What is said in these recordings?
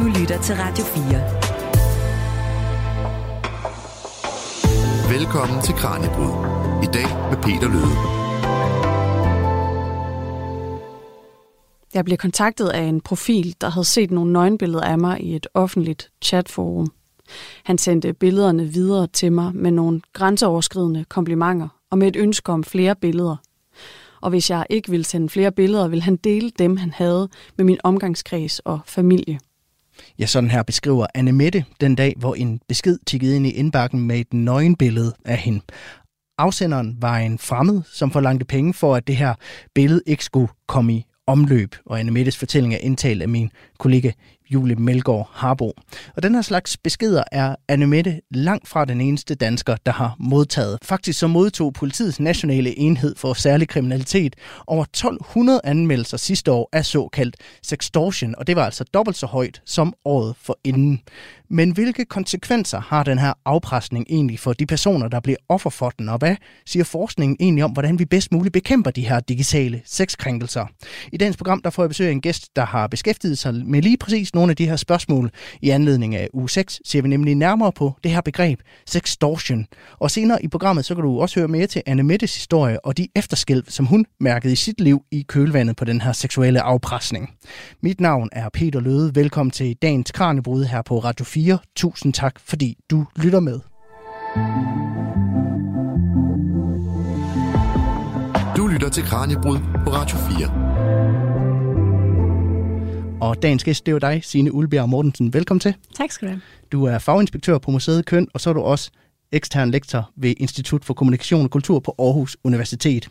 Du lytter til Radio 4. Velkommen til Kranjebrud. I dag med Peter Løde. Jeg blev kontaktet af en profil, der havde set nogle nøgenbilleder af mig i et offentligt chatforum. Han sendte billederne videre til mig med nogle grænseoverskridende komplimenter og med et ønske om flere billeder. Og hvis jeg ikke ville sende flere billeder, ville han dele dem, han havde med min omgangskreds og familie. Ja, sådan her beskriver Anne Mette den dag, hvor en besked tikkede ind i indbakken med et nøgenbillede af hende. Afsenderen var en fremmed, som forlangte penge for, at det her billede ikke skulle komme i omløb. Og Anne Mettes fortælling er indtalt af min kollega Julie Melgaard Harbo. Og den her slags beskeder er Anne Mette langt fra den eneste dansker, der har modtaget. Faktisk så modtog politiets nationale enhed for særlig kriminalitet over 1200 anmeldelser sidste år af såkaldt sextortion, og det var altså dobbelt så højt som året for inden. Men hvilke konsekvenser har den her afpresning egentlig for de personer, der bliver offer for den, og hvad siger forskningen egentlig om, hvordan vi bedst muligt bekæmper de her digitale sexkrænkelser? I dagens program der får jeg besøg af en gæst, der har beskæftiget sig med lige præcis nogle af de her spørgsmål. I anledning af uge 6 ser vi nemlig nærmere på det her begreb, sextortion. Og senere i programmet, så kan du også høre mere til Anne Mettes historie og de efterskælv, som hun mærkede i sit liv i kølvandet på den her seksuelle afpresning. Mit navn er Peter Løde. Velkommen til dagens Kranjebrud her på Radio 4. Tusind tak, fordi du lytter med. Du lytter til Kranjebrud på Radio 4. Og dagens gæst, det er jo dig, Signe Ulbjerg Mortensen. Velkommen til. Tak skal du have. Du er faginspektør på Museet Køn, og så er du også ekstern lektor ved Institut for Kommunikation og Kultur på Aarhus Universitet.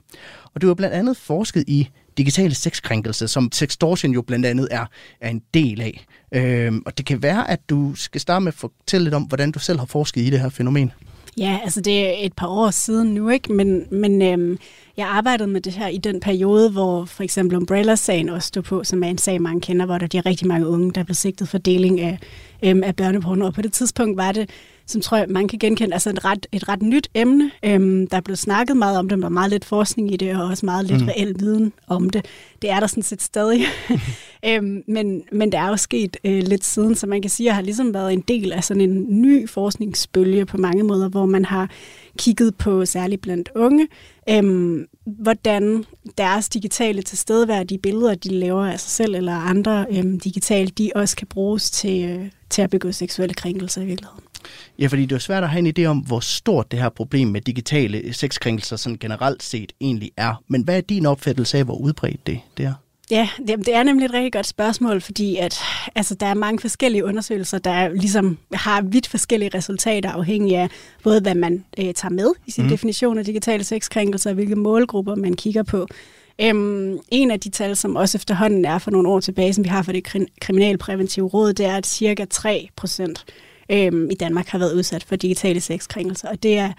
Og du har blandt andet forsket i digitale sexkrænkelser, som sextortion jo blandt andet er, er en del af. Øhm, og det kan være, at du skal starte med at fortælle lidt om, hvordan du selv har forsket i det her fænomen. Ja, altså det er et par år siden nu, ikke? Men, men øhm, jeg arbejdede med det her i den periode, hvor for eksempel Umbrella-sagen også stod på, som er en sag, mange kender, hvor der er rigtig mange unge, der blev sigtet for deling af, øhm, af børneporno. Og på det tidspunkt var det som tror jeg, man kan genkende, altså et ret, et ret nyt emne. Øhm, der er blevet snakket meget om det, der var meget lidt forskning i det, og også meget lidt mm. reel viden om det. Det er der sådan set stadig. øhm, men, men det er jo sket øh, lidt siden, så man kan sige, at har ligesom været en del af sådan en ny forskningsbølge på mange måder, hvor man har kigget på særligt blandt unge, øhm, hvordan deres digitale tilstedeværdige billeder, de laver af sig selv eller andre øhm, digitalt, de også kan bruges til, øh, til at begå seksuelle krænkelser i virkeligheden. Ja, fordi det er svært at have en idé om, hvor stort det her problem med digitale sexkrænkelser sådan generelt set egentlig er. Men hvad er din opfattelse af, hvor udbredt det, det er? Ja, det, det er nemlig et rigtig godt spørgsmål, fordi at, altså, der er mange forskellige undersøgelser, der ligesom har vidt forskellige resultater, afhængig af både, hvad man øh, tager med i sin mm. definition af digitale sexkrænkelser, og hvilke målgrupper man kigger på. Øhm, en af de tal, som også efterhånden er for nogle år tilbage, som vi har for det kriminalpræventive råd, det er, at cirka 3 procent øhm, i Danmark har været udsat for digitale sexkrænkelser. Og det er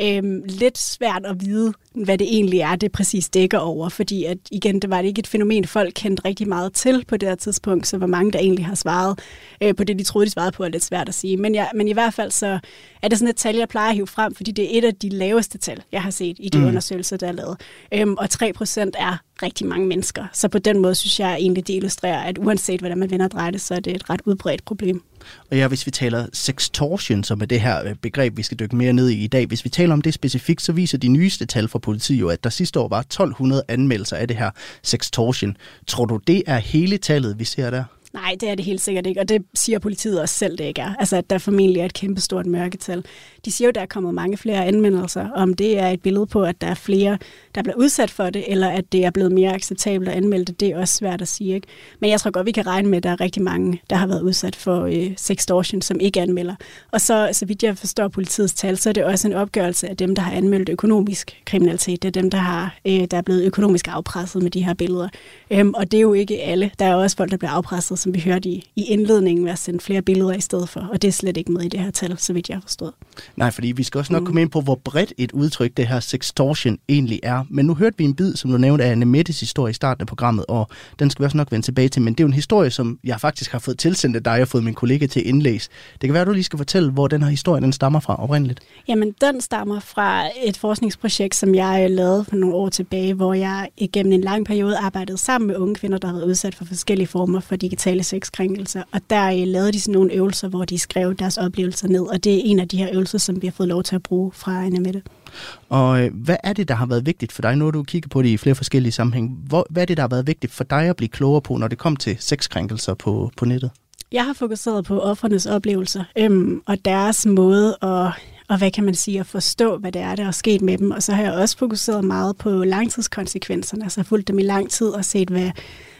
øhm, lidt svært at vide, hvad det egentlig er, det præcis dækker over. Fordi at, igen, det var ikke et fænomen, folk kendte rigtig meget til på det her tidspunkt, så hvor mange der egentlig har svaret øh, på det, de troede, de svarede på, er lidt svært at sige. Men, ja, men i hvert fald så er det sådan et tal, jeg plejer at hive frem, fordi det er et af de laveste tal, jeg har set i de mm. undersøgelser, der er lavet. Øhm, og 3 procent er rigtig mange mennesker. Så på den måde synes jeg egentlig, det illustrerer, at uanset hvordan man vender og drejer det, så er det et ret udbredt problem. Og ja, hvis vi taler sextortion, som er det her øh, begreb, vi skal dykke mere ned i i dag, hvis vi taler om det specifikt, så viser de nyeste tal fra politiet jo, at der sidste år var 1200 anmeldelser af det her sextortion. Tror du, det er hele tallet, vi ser der? Nej, det er det helt sikkert ikke, og det siger politiet også selv, det ikke er. Altså, at der formentlig er et kæmpestort mørketal. De siger jo, der er kommet mange flere anmeldelser. Om det er et billede på, at der er flere, der bliver udsat for det, eller at det er blevet mere acceptabelt at anmelde det, det er også svært at sige. Ikke? Men jeg tror godt, vi kan regne med, at der er rigtig mange, der har været udsat for øh, sextortion, som ikke anmelder. Og så, så vidt jeg forstår politiets tal, så er det også en opgørelse af dem, der har anmeldt økonomisk kriminalitet. Det er dem, der, har, øh, der er blevet økonomisk afpresset med de her billeder. Øhm, og det er jo ikke alle. Der er også folk, der bliver afpresset, som vi hørte i, i indledningen, ved at sende flere billeder i stedet for. Og det er slet ikke med i det her tal, så vidt jeg har forstået. Nej, fordi vi skal også nok mm. komme ind på, hvor bredt et udtryk det her sextortion egentlig er. Men nu hørte vi en bid, som du nævnte, af Anne Mettes historie i starten af programmet, og den skal vi også nok vende tilbage til. Men det er jo en historie, som jeg faktisk har fået tilsendt af dig og fået min kollega til at indlæse. Det kan være, at du lige skal fortælle, hvor den her historie den stammer fra oprindeligt. Jamen, den stammer fra et forskningsprojekt, som jeg lavede for nogle år tilbage, hvor jeg igennem en lang periode arbejdede sammen med unge kvinder, der havde udsat for forskellige former for digitale sexkrænkelser. Og der øh, lavede de sådan nogle øvelser, hvor de skrev deres oplevelser ned, og det er en af de her øvelser, som vi har fået lov til at bruge fra Anna Mette. Og øh, hvad er det, der har været vigtigt for dig? Nu har du kigget på det i flere forskellige sammenhæng. Hvor, hvad er det, der har været vigtigt for dig at blive klogere på, når det kom til sexkrænkelser på, på nettet? Jeg har fokuseret på offernes oplevelser øhm, og deres måde at, og hvad kan man sige, at forstå, hvad det er, der er sket med dem. Og så har jeg også fokuseret meget på langtidskonsekvenserne, altså fulgt dem i lang tid og set, hvad,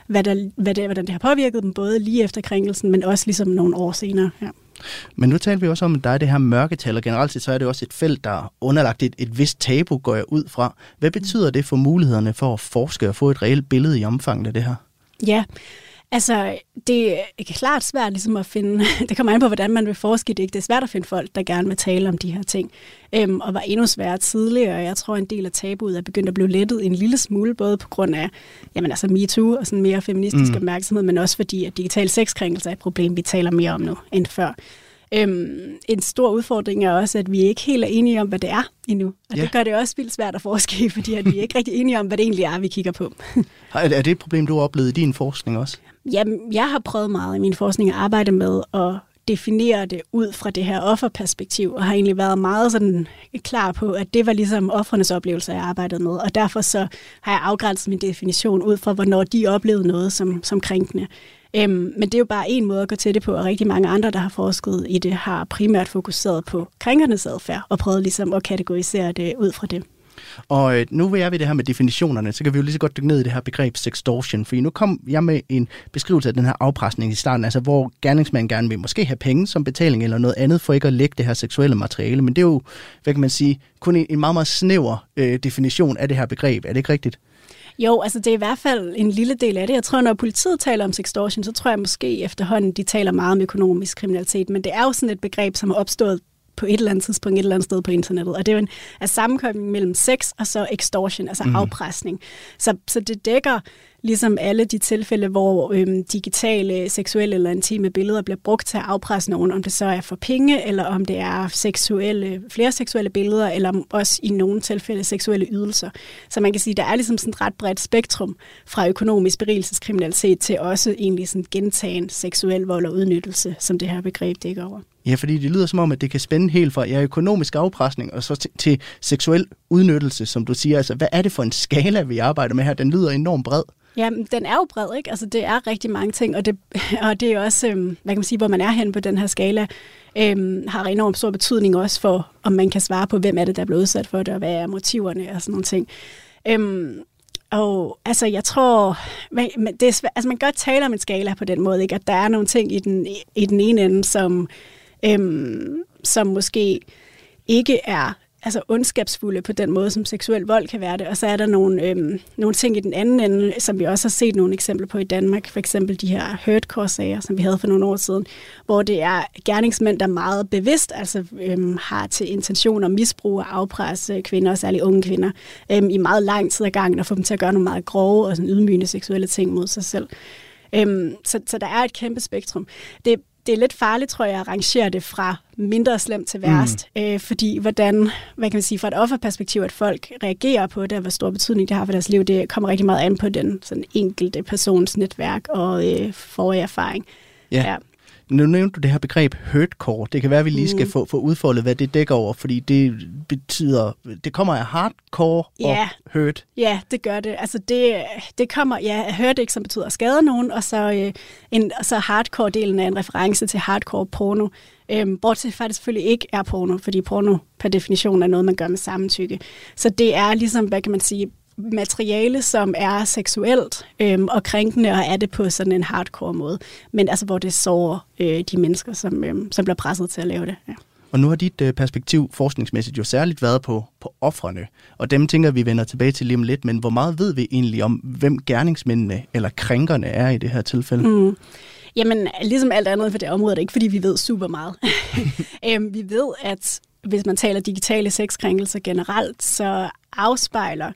hvad, der, hvad det, hvordan det har påvirket dem, både lige efter krænkelsen, men også ligesom nogle år senere. Ja. Men nu taler vi også om, at der er det her mørketal, og generelt set så er det også et felt, der er underlagt et, et vist tabu, går jeg ud fra. Hvad betyder det for mulighederne for at forske og få et reelt billede i omfanget af det her? Ja, Altså, det er klart svært ligesom at finde, det kommer an på, hvordan man vil forske det. Det er svært at finde folk, der gerne vil tale om de her ting, øhm, og var endnu sværere tidligere. Jeg tror, en del af tabuet er begyndt at blive lettet en lille smule, både på grund af jamen, altså MeToo og sådan mere feministisk mm. opmærksomhed, men også fordi, at digital sexkrænkelse er et problem, vi taler mere om nu end før. Øhm, en stor udfordring er også, at vi ikke helt er enige om, hvad det er endnu. Og ja. det gør det også vildt svært at forske fordi at vi er ikke rigtig enige om, hvad det egentlig er, vi kigger på. er det et problem, du har oplevet i din forskning også? Jamen, jeg har prøvet meget i min forskning at arbejde med at definere det ud fra det her offerperspektiv, og har egentlig været meget sådan klar på, at det var ligesom offrenes oplevelse, jeg arbejdede med. Og derfor så har jeg afgrænset min definition ud fra, hvornår de oplevede noget som, som krænkende. Øhm, men det er jo bare en måde at gå til det på, og rigtig mange andre, der har forsket i det, har primært fokuseret på krænkernes adfærd, og prøvet ligesom at kategorisere det ud fra det. Og øh, nu vil jeg ved det her med definitionerne, så kan vi jo lige så godt dykke ned i det her begreb sextortion, for nu kom jeg med en beskrivelse af den her afpresning i starten, altså hvor gerningsmanden gerne vil måske have penge som betaling eller noget andet for ikke at lægge det her seksuelle materiale, men det er jo, hvad kan man sige, kun en, en meget, meget snæver øh, definition af det her begreb. Er det ikke rigtigt? Jo, altså det er i hvert fald en lille del af det. Jeg tror, når politiet taler om sextortion, så tror jeg måske efterhånden, de taler meget om økonomisk kriminalitet, men det er jo sådan et begreb, som er opstået på et eller andet tidspunkt et eller andet sted på internettet. Og det er jo en er sammenkobling mellem sex og så extortion, altså mm. afpresning. Så, så det dækker ligesom alle de tilfælde, hvor øhm, digitale, seksuelle eller intime billeder bliver brugt til at afpresse nogen, om det så er for penge, eller om det er seksuelle, flere seksuelle billeder, eller også i nogle tilfælde seksuelle ydelser. Så man kan sige, der er ligesom sådan et ret bredt spektrum fra økonomisk berigelseskriminalitet til også egentlig sådan gentagen seksuel vold og udnyttelse, som det her begreb dækker over. Ja, fordi det lyder som om, at det kan spænde helt fra ja, økonomisk afpresning og så til, til seksuel udnyttelse, som du siger. Altså, hvad er det for en skala, vi arbejder med her? Den lyder enormt bred. Ja, den er jo bred, ikke? Altså, det er rigtig mange ting, og det, og det er også, øhm, hvad kan man sige, hvor man er hen på den her skala, øhm, har enormt stor betydning også for, om man kan svare på, hvem er det, der er blevet udsat for det, og hvad er motiverne og sådan nogle ting. Øhm, og altså, jeg tror, man, det er svæ- altså, man kan godt tale om en skala på den måde, ikke? at der er nogle ting i den, i den ene ende, som, øhm, som måske ikke er altså ondskabsfulde på den måde, som seksuel vold kan være det. Og så er der nogle, øhm, nogle ting i den anden ende, som vi også har set nogle eksempler på i Danmark. For eksempel de her hurtcore-sager, som vi havde for nogle år siden, hvor det er gerningsmænd, der meget bevidst altså, øhm, har til intention at misbruge og afpresse kvinder, særligt unge kvinder, øhm, i meget lang tid ad gangen, og få dem til at gøre nogle meget grove og sådan ydmygende seksuelle ting mod sig selv. Øhm, så, så der er et kæmpe spektrum. Det, det er lidt farligt, tror jeg, at rangere det fra mindre slemt til værst. Mm. Øh, fordi hvordan, hvad kan man sige, fra et offerperspektiv, at folk reagerer på det, og hvor stor betydning det har for deres liv, det kommer rigtig meget an på den sådan enkelte persons netværk og øh, forrige erfaring. Ja. ja. Nu nævnte du det her begreb hurtcore. Det kan være, at vi lige skal mm. få, få udfoldet, hvad det dækker over, fordi det betyder, det kommer af hardcore ja. og hurt. Ja, det gør det. Altså det, det kommer, ja, hurt ikke, som betyder at skade nogen, og så, øh, en, og så hardcore-delen er en reference til hardcore porno. Øhm, bortset fra, det selvfølgelig ikke er porno, fordi porno per definition er noget, man gør med samtykke. Så det er ligesom, hvad kan man sige, materiale, som er seksuelt øhm, og krænkende, og er det på sådan en hardcore måde. Men altså, hvor det sårer øh, de mennesker, som, øhm, som bliver presset til at lave det. Ja. Og nu har dit øh, perspektiv forskningsmæssigt jo særligt været på, på offrene, og dem tænker vi vender tilbage til lige om lidt, men hvor meget ved vi egentlig om, hvem gerningsmændene eller krænkerne er i det her tilfælde? Mm. Jamen, ligesom alt andet for det område, det er ikke fordi, vi ved super meget. øhm, vi ved, at hvis man taler digitale sexkrænkelser generelt, så afspejler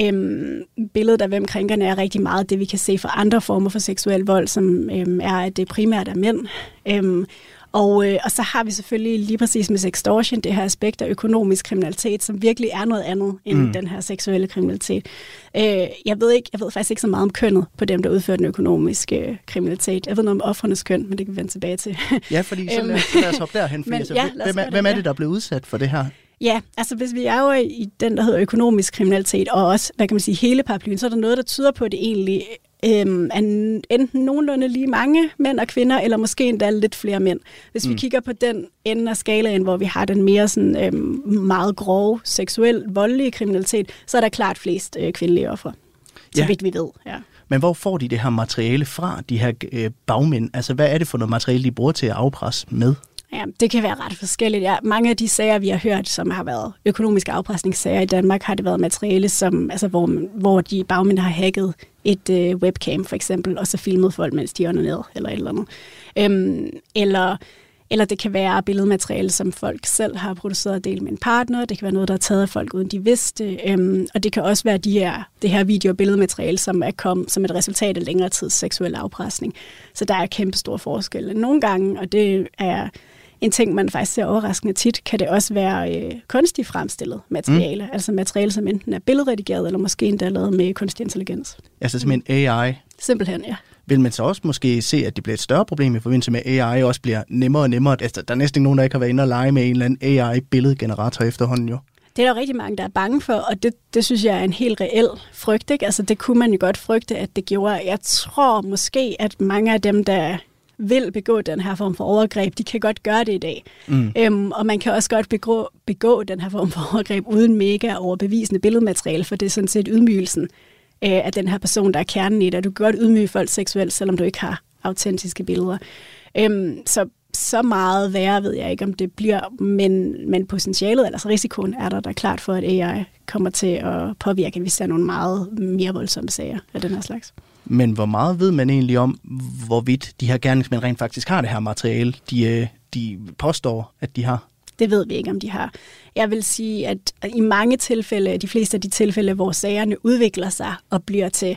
Øhm, billedet af, hvem krænkerne er, rigtig meget det, vi kan se for andre former for seksuel vold, som øhm, er, at det primært er mænd. Øhm, Og, øh, og så har vi selvfølgelig lige præcis med sextortion det her aspekt af økonomisk kriminalitet, som virkelig er noget andet end mm. den her seksuelle kriminalitet. Øh, jeg ved ikke, jeg ved faktisk ikke så meget om kønnet på dem, der udfører den økonomiske øh, kriminalitet. Jeg ved noget om offrenes køn, men det kan vi vende tilbage til. ja, fordi så lad, så lad os hoppe derhen. Fordi, men, ja, hvem, er, hvem er det, der er blevet udsat for det her? Ja, altså hvis vi er jo i den, der hedder økonomisk kriminalitet, og også, hvad kan man sige, hele paraplyen, så er der noget, der tyder på, at det egentlig øhm, er enten nogenlunde lige mange mænd og kvinder, eller måske endda lidt flere mænd. Hvis mm. vi kigger på den ende af skalaen, hvor vi har den mere sådan, øhm, meget grove, seksuel, voldelige kriminalitet, så er der klart flest øh, kvindelige offer. Så ja. vidt vi ved, ja. Men hvor får de det her materiale fra, de her øh, bagmænd? Altså, hvad er det for noget materiale, de bruger til at afpresse med? Ja, det kan være ret forskelligt. Ja, mange af de sager, vi har hørt, som har været økonomiske afpresningssager i Danmark, har det været materiale, som, altså, hvor, hvor de bagmænd har hacket et øh, webcam for eksempel, og så filmet folk, mens de ned eller et eller andet. Øhm, eller, eller det kan være billedmateriale, som folk selv har produceret og delt med en partner. Det kan være noget, der er taget af folk, uden de vidste. Øhm, og det kan også være de her, det her video- og billedmateriale, som er kommet som et resultat af længere tids seksuel afpresning. Så der er kæmpe stor forskel. Nogle gange, og det er en ting, man faktisk ser overraskende tit, kan det også være øh, kunstigt fremstillet materiale. Mm. Altså materiale, som enten er billedredigeret, eller måske endda lavet med kunstig intelligens. Altså simpelthen AI? Simpelthen, ja. Vil man så også måske se, at det bliver et større problem i forbindelse med AI også bliver nemmere og nemmere? Altså, der er næsten nogen, der ikke har været inde og lege med en eller anden AI-billedgenerator efterhånden jo. Det er der rigtig mange, der er bange for, og det, det synes jeg er en helt reel frygt. Ikke? Altså, det kunne man jo godt frygte, at det gjorde. Jeg tror måske, at mange af dem, der vil begå den her form for overgreb, de kan godt gøre det i dag. Mm. Øhm, og man kan også godt begå, begå den her form for overgreb uden mega overbevisende billedmateriale, for det er sådan set ydmygelsen øh, af den her person, der er kernen i det. Du kan godt ydmyge folk seksuelt, selvom du ikke har autentiske billeder. Øhm, så så meget værre ved jeg ikke, om det bliver, men, men potentialet, altså risikoen, er der, der er klart for, at AI kommer til at påvirke, hvis der er nogle meget mere voldsomme sager af den her slags. Men hvor meget ved man egentlig om, hvorvidt de her gerningsmænd rent faktisk har det her materiale, de, øh, de påstår, at de har? Det ved vi ikke, om de har. Jeg vil sige, at i mange tilfælde, de fleste af de tilfælde, hvor sagerne udvikler sig og bliver til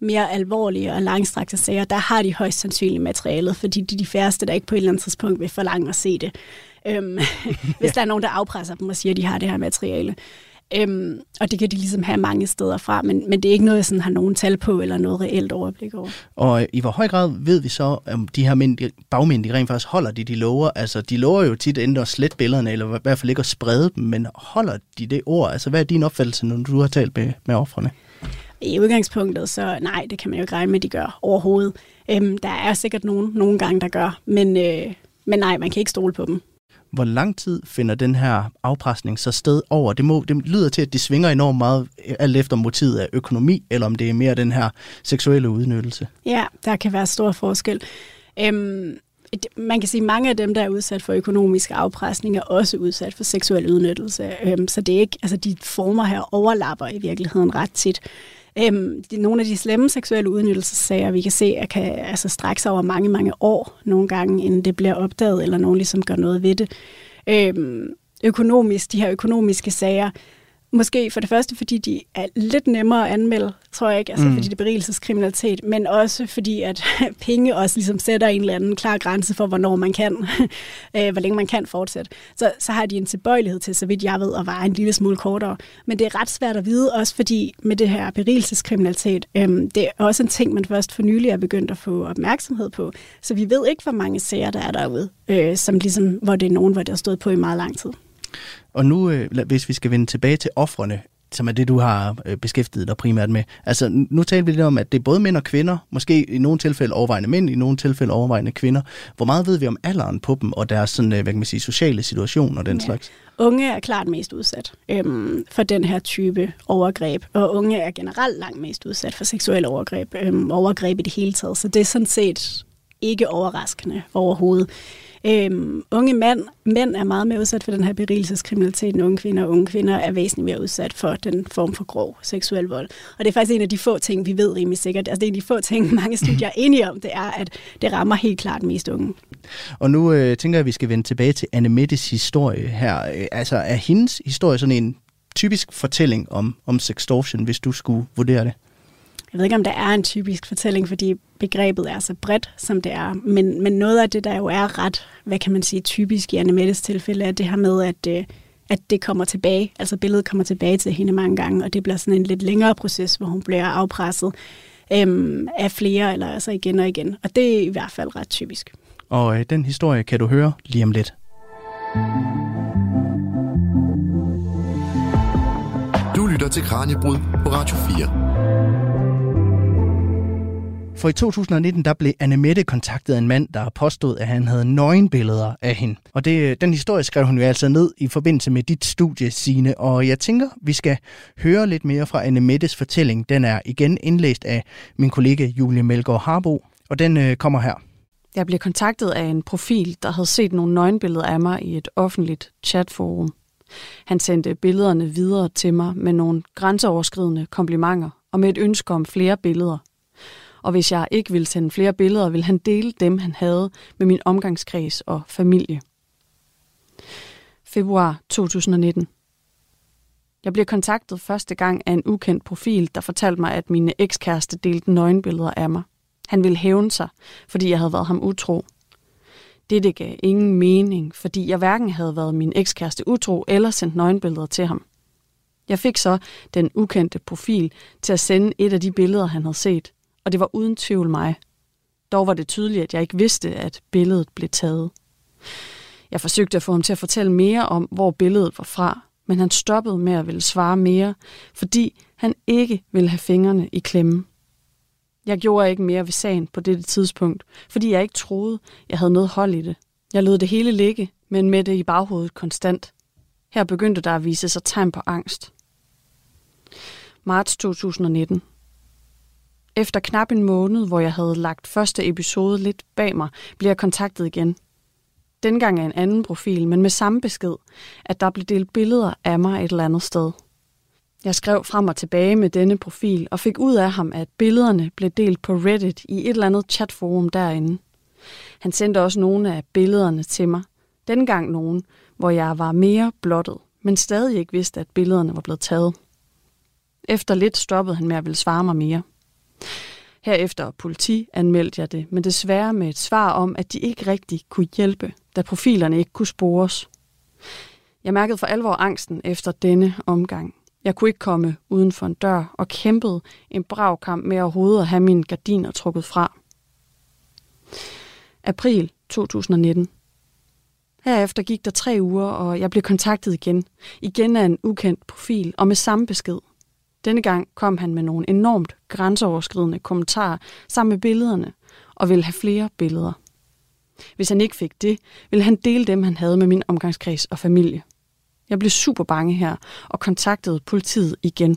mere alvorlige og langstrakte sager, der har de højst sandsynligt materialet, fordi de er de færreste, der ikke på et eller andet tidspunkt vil forlange at se det. Øhm, hvis der er nogen, der afpresser dem og siger, at de har det her materiale. Øhm, og det kan de ligesom have mange steder fra, men, men det er ikke noget, jeg sådan har nogen tal på, eller noget reelt overblik over. Og i hvor høj grad ved vi så, om de her mænd, bagmænd, de rent faktisk holder det, de lover? Altså, de lover jo tit enten at slette billederne, eller i hvert fald ikke at sprede dem, men holder de det ord? Altså, hvad er din opfattelse, når du har talt med, med offrene? I udgangspunktet, så nej, det kan man jo ikke regne med, at de gør overhovedet. Øhm, der er sikkert nogen, nogle gange, der gør, men, øh, men nej, man kan ikke stole på dem hvor lang tid finder den her afpresning så sted over? Det, må, det lyder til, at det svinger enormt meget, øh, alt efter motivet af økonomi, eller om det er mere den her seksuelle udnyttelse. Ja, der kan være stor forskel. Øhm, man kan sige, at mange af dem, der er udsat for økonomisk afpresning, er også udsat for seksuel udnyttelse. Øhm, så det er ikke, altså de former her overlapper i virkeligheden ret tit. Øhm, de, nogle af de slemme seksuelle udnyttelsessager, vi kan se, at kan altså, strække sig over mange, mange år nogle gange, inden det bliver opdaget, eller nogen ligesom gør noget ved det. Øhm, økonomisk, de her økonomiske sager, Måske for det første, fordi de er lidt nemmere at anmelde, tror jeg ikke, altså mm. fordi det er berigelseskriminalitet, men også fordi, at penge også ligesom sætter en eller anden klar grænse for, hvornår man kan, øh, hvor længe man kan fortsætte. Så, så har de en tilbøjelighed til, så vidt jeg ved, at være en lille smule kortere. Men det er ret svært at vide, også fordi med det her berigelseskriminalitet, øhm, det er også en ting, man først for nylig er begyndt at få opmærksomhed på. Så vi ved ikke, hvor mange sager der er derude, øh, som ligesom, hvor det er nogen, hvor det har stået på i meget lang tid. Og nu, øh, hvis vi skal vende tilbage til offrene, som er det, du har øh, beskæftiget dig primært med. Altså, nu taler vi lidt om, at det er både mænd og kvinder, måske i nogle tilfælde overvejende mænd, i nogle tilfælde overvejende kvinder. Hvor meget ved vi om alderen på dem, og deres sådan, øh, hvad kan man sige, sociale situation og den ja. slags? Unge er klart mest udsat øhm, for den her type overgreb, og unge er generelt langt mest udsat for seksuelle overgreb, øhm, overgreb i det hele taget, så det er sådan set ikke overraskende overhovedet. Øhm, unge mænd, mænd er meget mere udsat for den her berigelseskriminalitet end unge kvinder. Unge kvinder er væsentligt mere udsat for den form for grov seksuel vold. Og det er faktisk en af de få ting, vi ved rimelig sikkert. Altså det er en af de få ting, mange studier er enige om, det er, at det rammer helt klart mest unge. Og nu øh, tænker jeg, at vi skal vende tilbage til Anne Mettes historie her. Øh, altså er hendes historie sådan en typisk fortælling om, om sextortion, hvis du skulle vurdere det? Jeg ved ikke, om der er en typisk fortælling, fordi begrebet er så bredt, som det er. Men, men noget af det, der jo er ret, hvad kan man sige, typisk i Anne Mettes tilfælde, er det her med, at, øh, at det kommer tilbage. Altså billedet kommer tilbage til hende mange gange, og det bliver sådan en lidt længere proces, hvor hun bliver afpresset øhm, af flere, eller altså igen og igen. Og det er i hvert fald ret typisk. Og øh, den historie kan du høre lige om lidt. Du lytter til Kranjebrud på Radio 4. For i 2019 der blev Anne Mette kontaktet af en mand, der påstod, at han havde nøgenbilleder af hende. Og det, øh, den historie skrev hun jo altså ned i forbindelse med dit studie, Signe. Og jeg tænker, vi skal høre lidt mere fra Anne Mettes fortælling. Den er igen indlæst af min kollega Julie Melgaard Harbo, og den øh, kommer her. Jeg blev kontaktet af en profil, der havde set nogle nøgenbilleder af mig i et offentligt chatforum. Han sendte billederne videre til mig med nogle grænseoverskridende komplimenter og med et ønske om flere billeder – og hvis jeg ikke ville sende flere billeder, ville han dele dem, han havde med min omgangskreds og familie. Februar 2019. Jeg blev kontaktet første gang af en ukendt profil, der fortalte mig, at mine ekskæreste delte nøgenbilleder af mig. Han ville hævne sig, fordi jeg havde været ham utro. Dette gav ingen mening, fordi jeg hverken havde været min ekskæreste utro eller sendt nøgenbilleder til ham. Jeg fik så den ukendte profil til at sende et af de billeder, han havde set og det var uden tvivl mig. Dog var det tydeligt, at jeg ikke vidste, at billedet blev taget. Jeg forsøgte at få ham til at fortælle mere om, hvor billedet var fra, men han stoppede med at ville svare mere, fordi han ikke ville have fingrene i klemme. Jeg gjorde ikke mere ved sagen på dette tidspunkt, fordi jeg ikke troede, jeg havde noget hold i det. Jeg lod det hele ligge, men med det i baghovedet konstant. Her begyndte der at vise sig tegn på angst. Marts 2019. Efter knap en måned, hvor jeg havde lagt første episode lidt bag mig, blev jeg kontaktet igen. Dengang af en anden profil, men med samme besked, at der blev delt billeder af mig et eller andet sted. Jeg skrev frem og tilbage med denne profil og fik ud af ham, at billederne blev delt på Reddit i et eller andet chatforum derinde. Han sendte også nogle af billederne til mig. Dengang nogen, hvor jeg var mere blottet, men stadig ikke vidste, at billederne var blevet taget. Efter lidt stoppede han med at ville svare mig mere. Herefter politi anmeldte jeg det, men desværre med et svar om, at de ikke rigtig kunne hjælpe, da profilerne ikke kunne spores. Jeg mærkede for alvor angsten efter denne omgang. Jeg kunne ikke komme uden for en dør og kæmpede en brav kamp med overhovedet at have mine gardiner trukket fra. April 2019. Herefter gik der tre uger, og jeg blev kontaktet igen. Igen af en ukendt profil og med samme besked. Denne gang kom han med nogle enormt grænseoverskridende kommentarer sammen med billederne og ville have flere billeder. Hvis han ikke fik det, ville han dele dem, han havde med min omgangskreds og familie. Jeg blev super bange her og kontaktede politiet igen.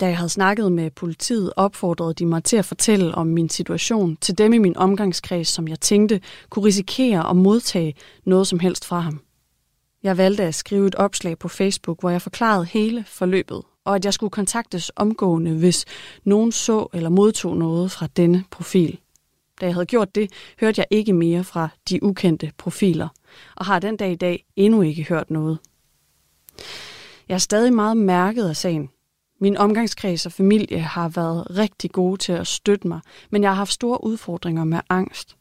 Da jeg havde snakket med politiet, opfordrede de mig til at fortælle om min situation til dem i min omgangskreds, som jeg tænkte kunne risikere at modtage noget som helst fra ham. Jeg valgte at skrive et opslag på Facebook, hvor jeg forklarede hele forløbet og at jeg skulle kontaktes omgående, hvis nogen så eller modtog noget fra denne profil. Da jeg havde gjort det, hørte jeg ikke mere fra de ukendte profiler, og har den dag i dag endnu ikke hørt noget. Jeg er stadig meget mærket af sagen. Min omgangskreds og familie har været rigtig gode til at støtte mig, men jeg har haft store udfordringer med angst.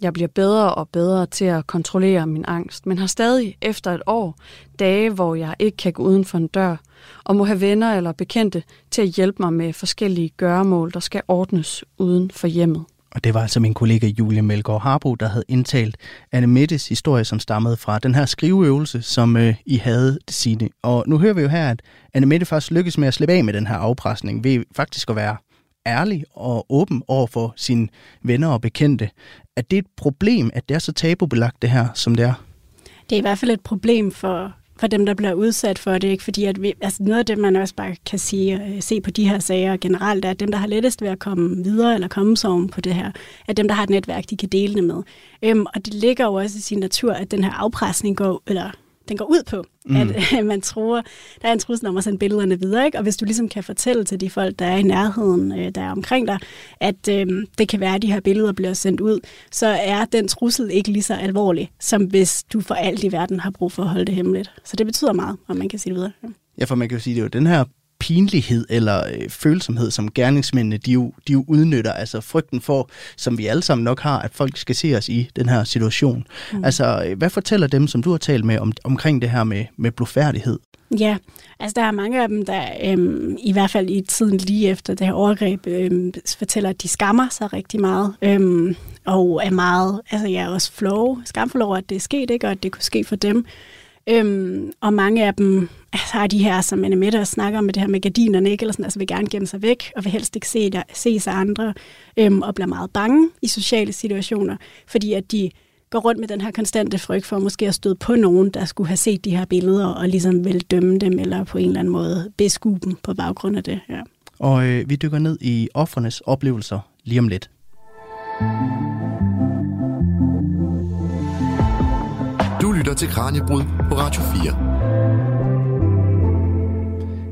Jeg bliver bedre og bedre til at kontrollere min angst, men har stadig efter et år dage, hvor jeg ikke kan gå uden for en dør, og må have venner eller bekendte til at hjælpe mig med forskellige gøremål, der skal ordnes uden for hjemmet. Og det var altså min kollega Julie Melgaard Harbo, der havde indtalt Anne Mettes historie, som stammede fra den her skriveøvelse, som øh, I havde, sine. Og nu hører vi jo her, at Anne Mette faktisk lykkes med at slippe af med den her afpresning ved faktisk at være ærlig og åben over for sine venner og bekendte. Er det et problem, at det er så tabubelagt det her, som det er? Det er i hvert fald et problem for, for dem, der bliver udsat for det. Ikke? Fordi at vi, altså noget af det, man også bare kan sige, øh, se på de her sager generelt, er, at dem, der har lettest ved at komme videre eller komme som på det her, er dem, der har et netværk, de kan dele det med. Øhm, og det ligger jo også i sin natur, at den her afpresning går, eller den går ud på, mm. at man tror, der er en trussel om at sende billederne videre. Ikke? Og hvis du ligesom kan fortælle til de folk, der er i nærheden, øh, der er omkring dig, at øh, det kan være, at de her billeder bliver sendt ud, så er den trussel ikke lige så alvorlig, som hvis du for alt i verden har brug for at holde det hemmeligt. Så det betyder meget, om man kan sige det videre. Ja, for man kan jo sige, at det er jo den her pinlighed eller øh, følsomhed, som gerningsmændene de jo, de jo udnytter. Altså frygten for, som vi alle sammen nok har, at folk skal se os i den her situation. Mm. Altså, øh, hvad fortæller dem, som du har talt med om, omkring det her med, med blodfærdighed? Ja, altså der er mange af dem, der øhm, i hvert fald i tiden lige efter det her overgreb øhm, fortæller, at de skammer sig rigtig meget. Øhm, og er meget, altså jeg er også flow, skamfuld over, at det er sket, ikke? og at det kunne ske for dem. Øhm, og mange af dem altså, har de her, som Anne Mette snakker om med det her med gardinerne, ikke? Eller sådan, altså vil gerne gemme sig væk, og vil helst ikke se, der, se af andre, øhm, og bliver meget bange i sociale situationer, fordi at de går rundt med den her konstante frygt for måske at støde på nogen, der skulle have set de her billeder, og ligesom vil dømme dem, eller på en eller anden måde beskue dem på baggrund af det. Ja. Og øh, vi dykker ned i offernes oplevelser lige om lidt. Mm. Til Kranjebrud på Radio 4.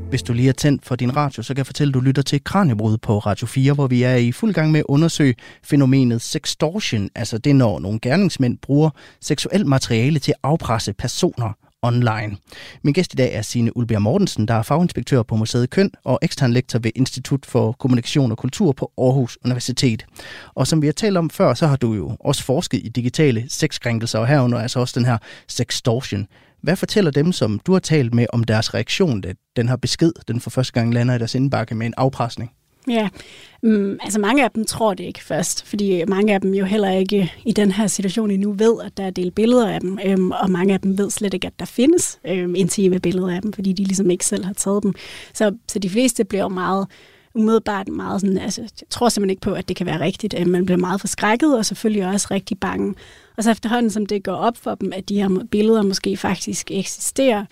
Hvis du lige er tændt for din radio, så kan jeg fortælle, at du lytter til Kranjebrud på Radio 4, hvor vi er i fuld gang med at undersøge fænomenet sextortion. Altså det, når nogle gerningsmænd bruger seksuelt materiale til at afpresse personer online. Min gæst i dag er Signe Ulbjerg Mortensen, der er faginspektør på Museet Køn og ekstern lektor ved Institut for Kommunikation og Kultur på Aarhus Universitet. Og som vi har talt om før, så har du jo også forsket i digitale sexkrænkelser, og herunder altså også den her sextortion. Hvad fortæller dem, som du har talt med, om deres reaktion, da den her besked, den for første gang lander i deres indbakke med en afpresning? Ja, um, altså mange af dem tror det ikke først, fordi mange af dem jo heller ikke i den her situation endnu ved, at der er delt billeder af dem, um, og mange af dem ved slet ikke, at der findes um, intime billeder af dem, fordi de ligesom ikke selv har taget dem. Så, så de fleste bliver jo meget umiddelbart meget sådan, altså jeg tror simpelthen ikke på, at det kan være rigtigt. Man bliver meget forskrækket, og selvfølgelig også rigtig bange. Og så efterhånden, som det går op for dem, at de her billeder måske faktisk eksisterer,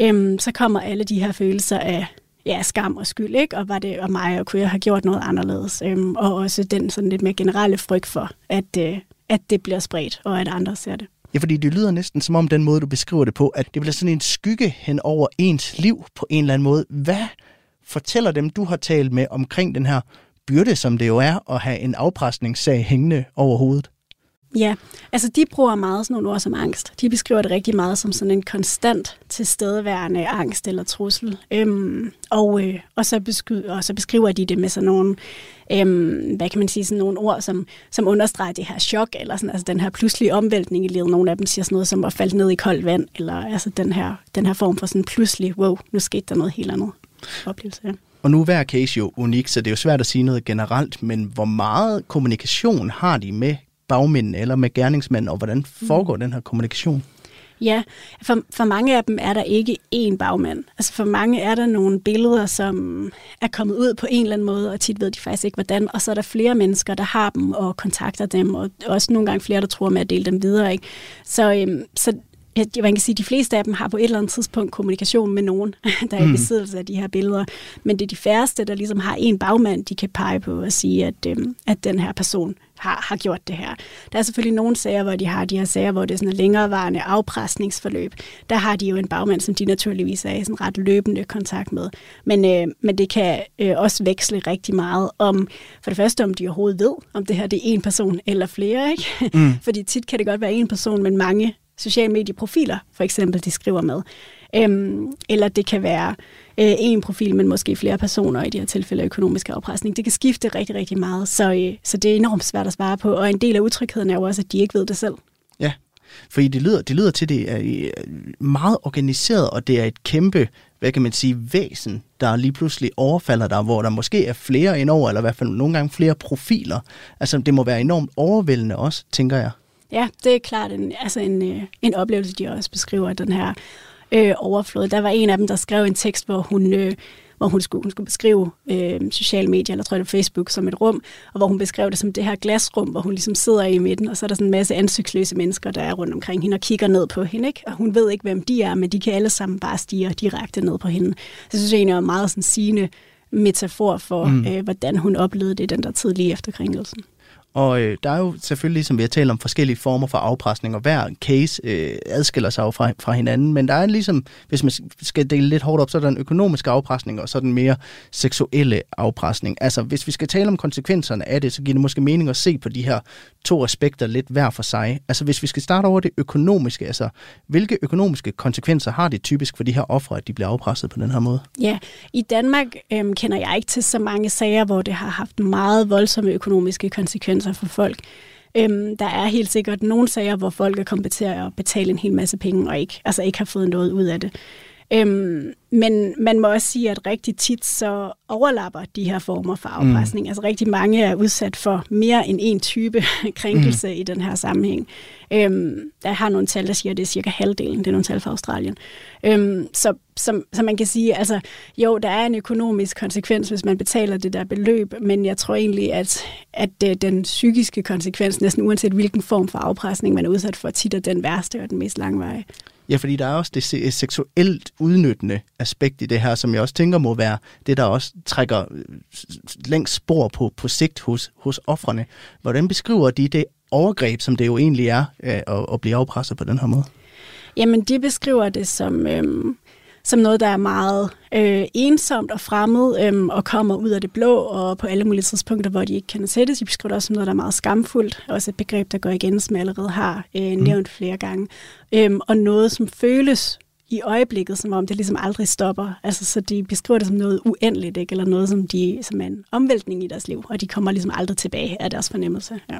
øhm, så kommer alle de her følelser af ja, skam og skyld, ikke? og var det og mig, og kunne jeg have gjort noget anderledes. Øhm, og også den sådan lidt mere generelle frygt for, at, øh, at det bliver spredt, og at andre ser det. Ja, fordi det lyder næsten som om den måde, du beskriver det på, at det bliver sådan en skygge hen over ens liv på en eller anden måde. Hvad fortæller dem, du har talt med omkring den her byrde, som det jo er at have en afpresningssag hængende over hovedet? Ja, altså de bruger meget sådan nogle ord som angst. De beskriver det rigtig meget som sådan en konstant tilstedeværende angst eller trussel. Øhm, og, øh, og, så beskriver, og så beskriver de det med sådan nogle, øhm, hvad kan man sige, sådan nogle ord, som, som understreger det her chok, eller sådan, altså den her pludselige omvæltning i livet. Nogle af dem siger sådan noget som at falde ned i koldt vand, eller altså den her, den her form for sådan pludselig, wow, nu skete der noget helt andet oplevelse. Ja. Og nu er hver case jo unik, så det er jo svært at sige noget generelt, men hvor meget kommunikation har de med bagmændene eller med gerningsmænd, og hvordan foregår mm. den her kommunikation? Ja, for, for mange af dem er der ikke én bagmand. Altså for mange er der nogle billeder, som er kommet ud på en eller anden måde, og tit ved de faktisk ikke hvordan, og så er der flere mennesker, der har dem og kontakter dem, og også nogle gange flere, der tror med at dele dem videre. Ikke? Så, øhm, så jeg, man kan sige, at de fleste af dem har på et eller andet tidspunkt kommunikation med nogen, der er i mm. besiddelse af de her billeder. Men det er de færreste, der ligesom har en bagmand, de kan pege på og sige, at, øhm, at den her person har, har gjort det her. Der er selvfølgelig nogle sager, hvor de har de her sager, hvor det er sådan en længerevarende afpresningsforløb. Der har de jo en bagmand, som de naturligvis er i sådan ret løbende kontakt med. Men, øh, men det kan øh, også veksle rigtig meget om, for det første, om de overhovedet ved, om det her det er en person eller flere. Ikke? Mm. Fordi tit kan det godt være en person, men mange sociale medieprofiler, for eksempel, de skriver med. Øhm, eller det kan være øh, en profil, men måske flere personer i de her tilfælde økonomisk afpresning. Det kan skifte rigtig, rigtig meget, så, øh, så det er enormt svært at svare på. Og en del af utrygheden er jo også, at de ikke ved det selv. Ja, fordi det lyder, det lyder til, at det er øh, meget organiseret, og det er et kæmpe, hvad kan man sige, væsen, der lige pludselig overfalder dig, hvor der måske er flere indover, eller i hvert fald nogle gange flere profiler. Altså, det må være enormt overvældende også, tænker jeg. Ja, det er klart en, altså en, øh, en oplevelse, de også beskriver, den her øh, overflod. Der var en af dem, der skrev en tekst, hvor hun, øh, hvor hun skulle, hun skulle beskrive øh, sociale medier, eller tror jeg det Facebook, som et rum, og hvor hun beskrev det som det her glasrum, hvor hun ligesom sidder i midten, og så er der sådan en masse ansigtsløse mennesker, der er rundt omkring hende og kigger ned på hende, ikke? og hun ved ikke, hvem de er, men de kan alle sammen bare stige direkte ned på hende. Så jeg synes jeg egentlig er meget sådan sigende metafor for, mm. øh, hvordan hun oplevede det den der tid lige efter krænkelsen. Og øh, der er jo selvfølgelig, som vi har talt om, forskellige former for afpresning, og hver case øh, adskiller sig jo fra, fra hinanden, men der er ligesom, hvis man skal dele lidt hårdt op, så er der en økonomisk afpresning, og så den mere seksuelle afpresning. Altså, hvis vi skal tale om konsekvenserne af det, så giver det måske mening at se på de her to aspekter lidt hver for sig. Altså, hvis vi skal starte over det økonomiske, altså, hvilke økonomiske konsekvenser har det typisk for de her ofre, at de bliver afpresset på den her måde? Ja, i Danmark øh, kender jeg ikke til så mange sager, hvor det har haft meget voldsomme økonomiske konsekvenser konsekvenser for folk. Øhm, der er helt sikkert nogle sager, hvor folk er kommet til at betale en hel masse penge og ikke, altså ikke har fået noget ud af det. Øhm, men man må også sige, at rigtig tit så overlapper de her former for afpresning. Mm. Altså rigtig mange er udsat for mere end en type krænkelse mm. i den her sammenhæng. Øhm, der har nogle tal, der siger, at det er cirka halvdelen. Det er nogle tal fra Australien. Øhm, så, så, så man kan sige, altså jo, der er en økonomisk konsekvens, hvis man betaler det der beløb, men jeg tror egentlig, at, at øh, den psykiske konsekvens, næsten uanset hvilken form for afpresning man er udsat for, tit er den værste og den mest langvarige. Ja, fordi der er også det seksuelt udnyttende aspekt i det her, som jeg også tænker må være det, der også trækker længst spor på, på sigt hos, hos offrene. Hvordan beskriver de det overgreb, som det jo egentlig er øh, at, at blive afpresset på den her måde? Jamen, de beskriver det som, øhm, som noget, der er meget øh, ensomt og fremmed øh, og kommer ud af det blå og på alle mulige tidspunkter, hvor de ikke kan sættes. De beskriver det også som noget, der er meget skamfuldt. Også et begreb, der går igen, som jeg allerede har øh, mm. nævnt flere gange. Øh, og noget, som føles i øjeblikket, som om det ligesom aldrig stopper. Altså, så de beskriver det som noget uendeligt, ikke? eller noget, som, de, som er en omvæltning i deres liv, og de kommer ligesom aldrig tilbage af deres fornemmelse. Ja.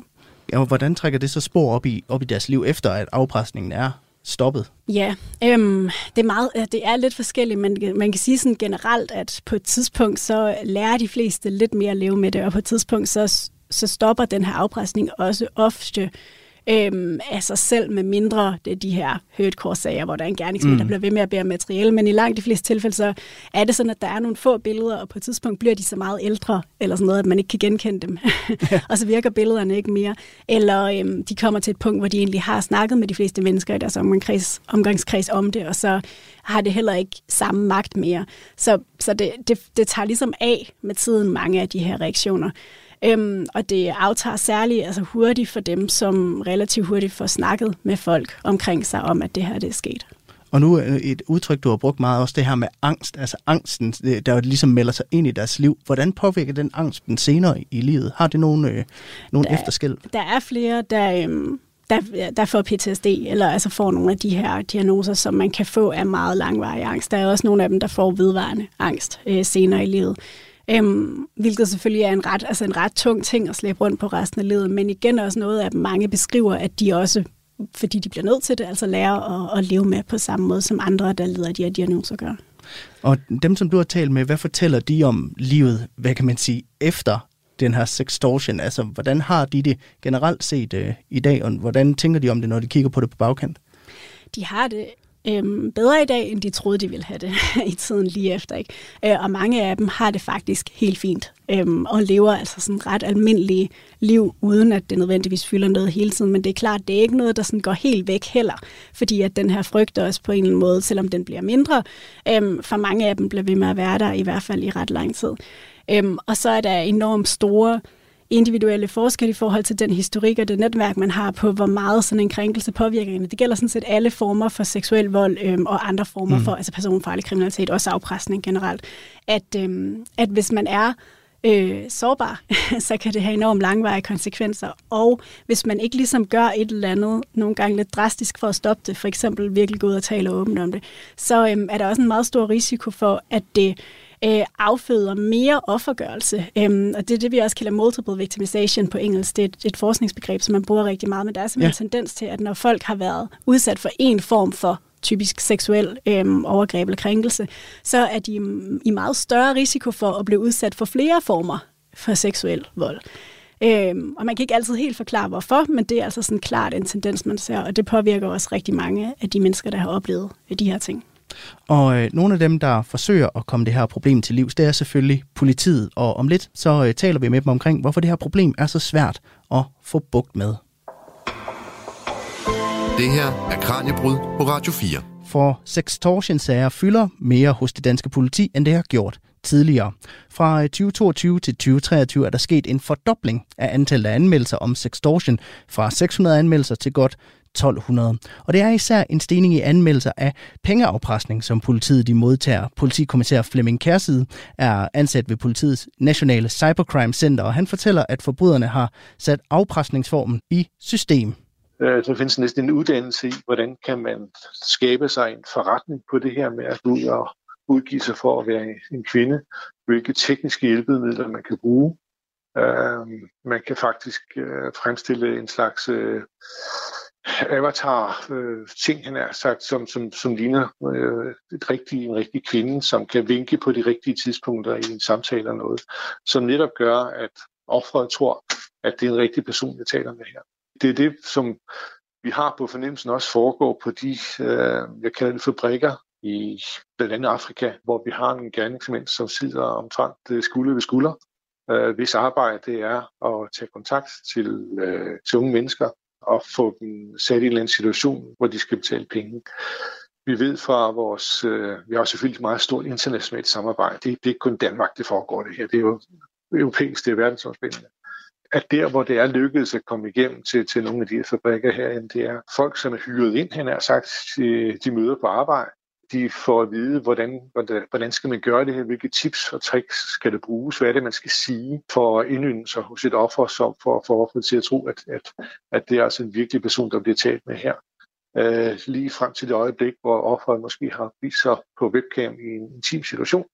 Ja, og hvordan trækker det så spor op i, op i deres liv, efter at afpresningen er stoppet? Ja, øhm, det, er meget, øh, det er lidt forskelligt, men man kan sige sådan generelt, at på et tidspunkt så lærer de fleste lidt mere at leve med det, og på et tidspunkt så, så stopper den her afpresning også ofte øhm, sig selv, med mindre det er de her hurtcore-sager, hvor der er en gerningsmand, mm. der bliver ved med at bære materiale. Men i langt de fleste tilfælde, så er det sådan, at der er nogle få billeder, og på et tidspunkt bliver de så meget ældre, eller sådan noget, at man ikke kan genkende dem. og så virker billederne ikke mere. Eller øhm, de kommer til et punkt, hvor de egentlig har snakket med de fleste mennesker i deres omgangskreds, omgangskreds om det, og så har det heller ikke samme magt mere. Så, så det, det, det tager ligesom af med tiden mange af de her reaktioner. Øhm, og det aftager særligt altså hurtigt for dem, som relativt hurtigt får snakket med folk omkring sig om, at det her det er sket. Og nu et udtryk, du har brugt meget, også det her med angst, altså angsten, der ligesom melder sig ind i deres liv. Hvordan påvirker den angst den senere i livet? Har det nogle, øh, nogle der, efterskæld? Der er flere, der, øhm, der, der får PTSD, eller altså får nogle af de her diagnoser, som man kan få af meget langvarig angst. Der er også nogle af dem, der får vedvarende angst øh, senere i livet. Øhm, hvilket selvfølgelig er en ret, altså en ret tung ting at slæbe rundt på resten af livet, men igen også noget, at mange beskriver, at de også, fordi de bliver nødt til det, altså lærer at, at leve med på samme måde, som andre, der lider af de her diagnoser gør. Og dem, som du har talt med, hvad fortæller de om livet, hvad kan man sige, efter den her sextortion? Altså, hvordan har de det generelt set uh, i dag, og hvordan tænker de om det, når de kigger på det på bagkant? De har det øhm, bedre i dag, end de troede, de ville have det i tiden lige efter. Ikke? Øh, og mange af dem har det faktisk helt fint, øhm, og lever altså sådan ret almindelige liv, uden at det nødvendigvis fylder noget hele tiden. Men det er klart, det er ikke noget, der sådan går helt væk heller, fordi at den her frygt også på en eller anden måde, selvom den bliver mindre, øhm, for mange af dem bliver ved med at være der, i hvert fald i ret lang tid. Øhm, og så er der enormt store individuelle forskel i forhold til den historik og det netværk, man har på, hvor meget sådan en krænkelse påvirker en. Det gælder sådan set alle former for seksuel vold øhm, og andre former mm. for altså personfarlig kriminalitet, også afpresning generelt. At, øhm, at hvis man er øh, sårbar, så kan det have enormt langvarige konsekvenser. Og hvis man ikke ligesom gør et eller andet, nogle gange lidt drastisk for at stoppe det, for eksempel virkelig gå ud og tale åbent om det, så øhm, er der også en meget stor risiko for, at det øh, afføder mere offergørelse. Øhm, og det er det, vi også kalder multiple victimization på engelsk. Det er et, et forskningsbegreb, som man bruger rigtig meget, men der er simpelthen ja. en tendens til, at når folk har været udsat for en form for typisk seksuel øhm, overgreb eller krænkelse, så er de i meget større risiko for at blive udsat for flere former for seksuel vold. Øhm, og man kan ikke altid helt forklare, hvorfor, men det er altså sådan klart en tendens, man ser, og det påvirker også rigtig mange af de mennesker, der har oplevet de her ting. Og øh, nogle af dem, der forsøger at komme det her problem til livs, det er selvfølgelig politiet. Og om lidt, så øh, taler vi med dem omkring, hvorfor det her problem er så svært at få bugt med. Det her er Kranjebrud på Radio 4. For sextortion-sager fylder mere hos det danske politi, end det har gjort tidligere. Fra 2022 til 2023 er der sket en fordobling af antallet af anmeldelser om sextortion fra 600 anmeldelser til godt 1200. Og det er især en stigning i anmeldelser af pengeafpresning, som politiet de modtager. Politikommissær Flemming Kærside er ansat ved politiets nationale cybercrime center, og han fortæller, at forbryderne har sat afpresningsformen i system. Øh, der findes næsten en uddannelse i, hvordan kan man skabe sig en forretning på det her med at gå ud og udgive sig for at være en kvinde, hvilke tekniske hjælpemidler man kan bruge. Uh, man kan faktisk uh, fremstille en slags uh, avatar uh, ting, han har sagt, som, som, som ligner øh, et rigtig, en rigtig kvinde, som kan vinke på de rigtige tidspunkter i en samtale eller noget, som netop gør, at offeret tror, at det er en rigtig person, jeg taler med her. Det er det, som vi har på fornemmelsen også foregår på de, øh, jeg kalder det fabrikker i blandt andet Afrika, hvor vi har en gerningsmænd, som sidder omtrent øh, skulder ved skulder, øh, hvis arbejde det er at tage kontakt til, øh, til unge mennesker at få dem sat i en eller anden situation, hvor de skal betale penge. Vi ved fra vores, øh, vi har selvfølgelig et meget stort internationalt samarbejde. Det, det er ikke kun Danmark, det foregår det her. Det er jo europæisk, det er verdensomspændende at der, hvor det er lykkedes at komme igennem til, til nogle af de her fabrikker herinde, det er folk, som er hyret ind, han har sagt, de, de møder på arbejde. De får at vide, hvordan, hvordan, hvordan skal man gøre det her, hvilke tips og tricks skal det bruges, hvad er det, man skal sige for at indynde sig hos et offer, som for, for offeret til at tro, at, at, at det er altså en virkelig person, der bliver talt med her. Øh, lige frem til det øjeblik, hvor offeret måske har vist sig på webcam i en intim situation,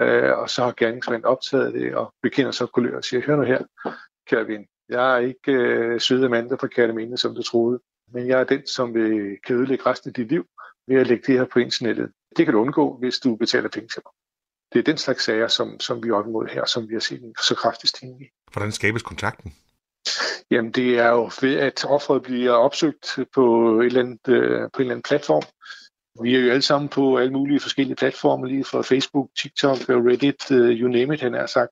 øh, og så har gerningsmanden optaget det og bekender sig kulør og siger, hør nu her, kære ven. Jeg er ikke øh, søde Amanda fra Kærteminde, som du troede, men jeg er den, som vil kan ødelægge resten af dit liv ved at lægge det her på internettet. Det kan du undgå, hvis du betaler penge til mig. Det er den slags sager, som, som vi er op imod her, som vi har set en så kraftig stigning i. Hvordan skabes kontakten? Jamen, det er jo ved, at offeret bliver opsøgt på, et eller andet, øh, på en eller anden platform. Vi er jo alle sammen på alle mulige forskellige platforme, lige fra Facebook, TikTok, Reddit, uh, you name it, han er sagt.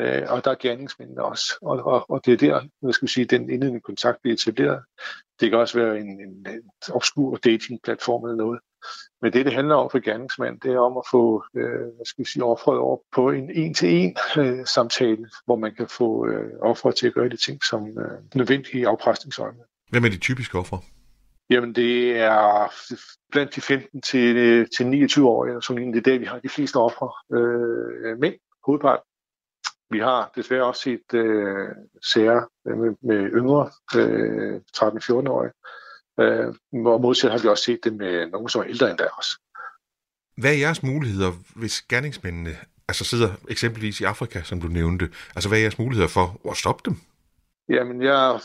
Øh, og der er gerningsmændene også. Og, og, og det er der, hvad skal vi sige, den indledende kontakt bliver etableret. Det kan også være en, en, en obskur dating-platform eller noget. Men det, det handler om for gerningsmand, det er om at få øh, hvad skal vi sige, offeret over på en en-til-en øh, samtale, hvor man kan få øh, offeret til at gøre de ting, som øh, nødvendige afpresningsøjne. Hvem er de typiske ofre? Jamen, det er blandt de 15 til, til 29 år, som egentlig det er der, vi har de fleste ofre. Øh, mænd, hovedparten. Vi har desværre også set øh, sager med, med yngre øh, 13-14-årige, øh, og modsat har vi også set det med nogen, som er ældre end der også. Hvad er jeres muligheder, hvis gerningsmændene altså sidder eksempelvis i Afrika, som du nævnte? Altså, hvad er jeres muligheder for at stoppe dem? Jamen, jeg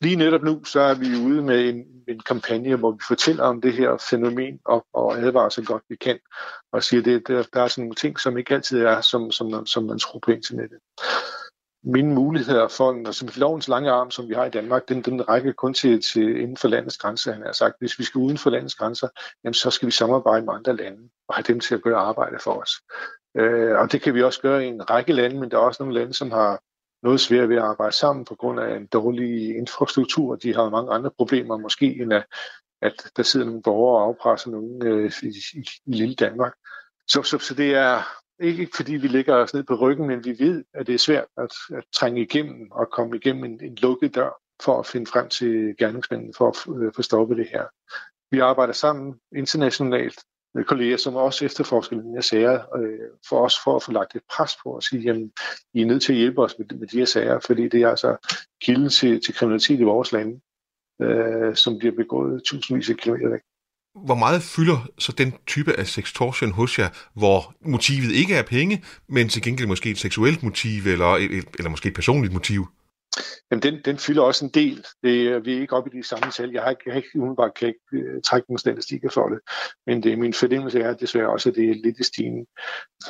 lige netop nu, så er vi ude med en, en kampagne, hvor vi fortæller om det her fænomen og, og advarer så godt vi kan, og siger, at der, der er sådan nogle ting, som ikke altid er, som, som, som man tror på internettet. Mine muligheder for, altså som lovens lange arm, som vi har i Danmark, den, den rækker kun til, til inden for landets grænser. Han har sagt, hvis vi skal uden for landets grænser, jamen, så skal vi samarbejde med andre lande og have dem til at gøre arbejde for os. Øh, og det kan vi også gøre i en række lande, men der er også nogle lande, som har noget svært ved at arbejde sammen på grund af en dårlig infrastruktur. De har mange andre problemer måske, end at, at der sidder nogle borgere og afpresser nogen øh, i, i, i lille Danmark. Så, så, så det er ikke fordi vi ligger os ned på ryggen, men vi ved, at det er svært at, at trænge igennem og komme igennem en, en lukket dør for at finde frem til gerningsmændene for at øh, få stoppet det her. Vi arbejder sammen internationalt kolleger, som også efterforsker den her sager, øh, for os for at få lagt et pres på og sige, jamen, I er nødt til at hjælpe os med, med de her sager, fordi det er altså kilden til, til kriminalitet i vores lande, øh, som bliver begået tusindvis af kilometer væk. Hvor meget fylder så den type af sextortion hos jer, hvor motivet ikke er penge, men til gengæld måske et seksuelt motiv, eller, eller måske et personligt motiv? Jamen, den, den fylder også en del. Det, er, vi er ikke oppe i de samme tal. Jeg har ikke, jeg har ikke umiddelbart kan ikke, uh, trække nogle statistikker for det. Men det, min fornemmelse er desværre også, at det er lidt i stigning.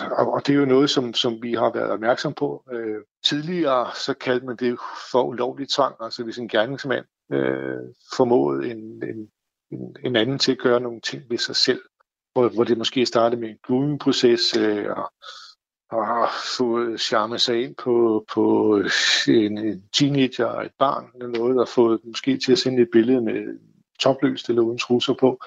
Og, og det er jo noget, som, som vi har været opmærksom på. Uh, tidligere så kaldte man det for ulovlig tvang. Altså hvis en gerningsmand uh, formåede en, en, en, en anden til at gøre nogle ting ved sig selv, hvor, hvor det måske startede med en grooming-proces, uh, og og har fået charme sig ind på, på en teenager og et barn eller noget, og fået måske til at sende et billede med topløst eller uden trusser på,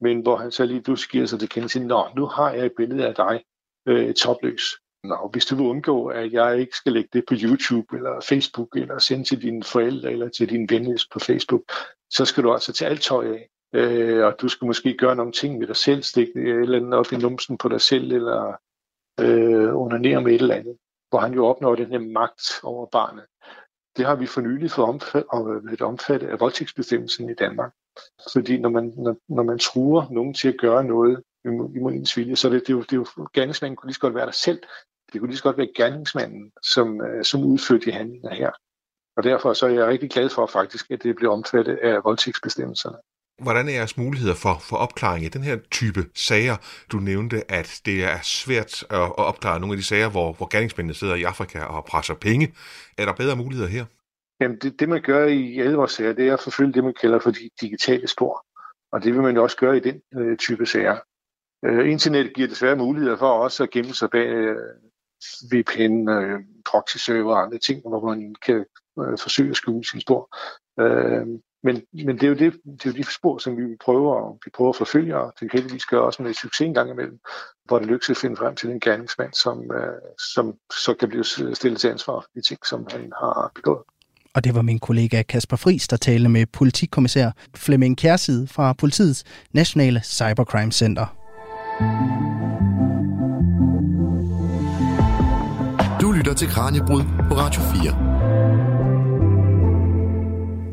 men hvor han så lige pludselig giver sig til kende til, nå, nu har jeg et billede af dig, øh, topløs. Nå, hvis du vil undgå, at jeg ikke skal lægge det på YouTube eller Facebook, eller sende til dine forældre eller til din venner på Facebook, så skal du altså tage alt tøj af. Øh, og du skal måske gøre nogle ting med dig selv, stikke et eller andet op i numsen på dig selv, eller øh, undernære med et eller andet, hvor han jo opnår den her magt over barnet. Det har vi for nylig fået omfattet, øh, omfattet af voldtægtsbestemmelsen i Danmark. Fordi når man, når, når man truer nogen til at gøre noget imod ens vilje, så det, det, er jo, det er jo, gerningsmanden kunne lige så godt være der selv. Det kunne lige så godt være gerningsmanden, som, øh, som udførte de handlinger her. Og derfor så er jeg rigtig glad for faktisk, at det bliver omfattet af voldtægtsbestemmelserne. Hvordan er jeres muligheder for, for opklaring i den her type sager? Du nævnte, at det er svært at, at opklare nogle af de sager, hvor, hvor gerningsmændene sidder i Afrika og presser penge. Er der bedre muligheder her? Jamen det, det man gør i alle vores sager, det er at forfølge det, man kalder for de digitale spor. Og det vil man jo også gøre i den øh, type sager. Øh, internet giver desværre muligheder for også at gemme sig bag øh, VPN, øh, proxy-server og andre ting, hvor man kan øh, forsøge at skjule sin spor. Øh, men, men det, er jo det, det er jo de spor, som vi prøver, vi prøver at forfølge, og det kan heldigvis gøre også med succes en gang imellem, hvor det lykkes at finde frem til en gerningsmand, som, øh, som så kan blive stillet til ansvar for de ting, som han har begået. Og det var min kollega Kasper Friis, der talte med politikommissær Flemming Kjærsid fra politiets Nationale Cybercrime Center. Du lytter til Kranjebrud på Radio 4.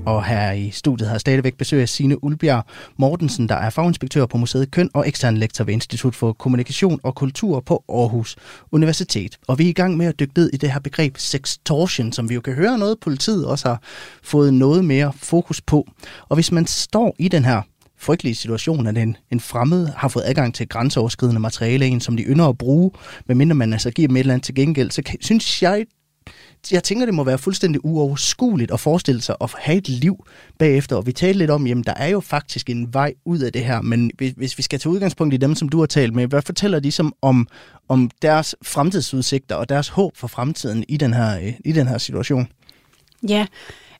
Og her i studiet har stadigvæk besøg af Signe Ulbjerg Mortensen, der er faginspektør på Museet Køn og ekstern lektor ved Institut for Kommunikation og Kultur på Aarhus Universitet. Og vi er i gang med at dykke ned i det her begreb sextortion, som vi jo kan høre noget, politiet også har fået noget mere fokus på. Og hvis man står i den her frygtelige situation, at en, en fremmed har fået adgang til grænseoverskridende materiale, en som de ynder at bruge, medmindre man altså giver dem et eller andet til gengæld, så kan, synes jeg jeg tænker, det må være fuldstændig uoverskueligt at forestille sig at have et liv bagefter. Og vi talte lidt om, jamen der er jo faktisk en vej ud af det her, men hvis, hvis vi skal tage udgangspunkt i dem, som du har talt med, hvad fortæller de som om, om deres fremtidsudsigter og deres håb for fremtiden i den her, i den her situation? Ja,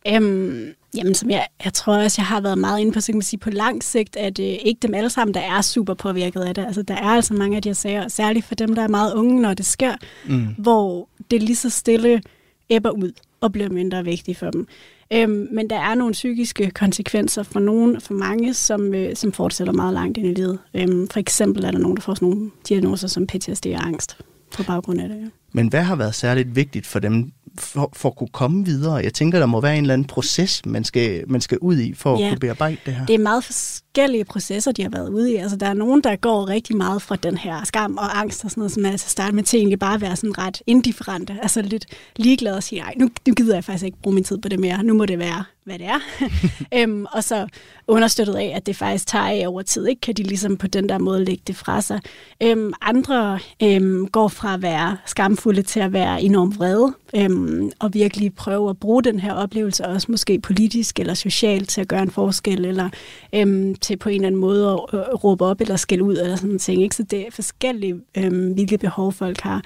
øhm, jamen som jeg, jeg tror også, jeg har været meget inde på, så kan man sige, på lang sigt, at øh, ikke dem alle sammen, der er super påvirket af det. Altså der er altså mange af de her sager, særligt for dem, der er meget unge, når det sker, mm. hvor det lige så stille æbber ud og bliver mindre vigtig for dem. Øhm, men der er nogle psykiske konsekvenser for nogen, for mange, som, øh, som fortsætter meget langt ind i livet. Øhm, for eksempel er der nogen, der får sådan nogle diagnoser som PTSD og angst på baggrund af det. Ja. Men hvad har været særligt vigtigt for dem, for, for at kunne komme videre? Jeg tænker, der må være en eller anden proces, man skal, man skal ud i for ja, at kunne bearbejde det her. Det er meget forskellige processer, de har været ude i. Altså, der er nogen, der går rigtig meget fra den her skam og angst og sådan noget, som altså starter med til egentlig bare at være sådan ret indifferente. Altså lidt ligeglade og sige, nej, nu, nu gider jeg faktisk ikke bruge min tid på det mere. Nu må det være, hvad det er. øhm, og så understøttet af, at det faktisk tager af over tid. Ikke? Kan de ligesom på den der måde lægge det fra sig. Øhm, andre øhm, går fra at være skamfulde til at være enormt vrede, øhm, og virkelig prøve at bruge den her oplevelse, også måske politisk eller socialt, til at gøre en forskel, eller øhm, til på en eller anden måde at øh, råbe op eller skælde ud, eller sådan noget ting. Ikke? Så det er forskellige, øhm, hvilke behov folk har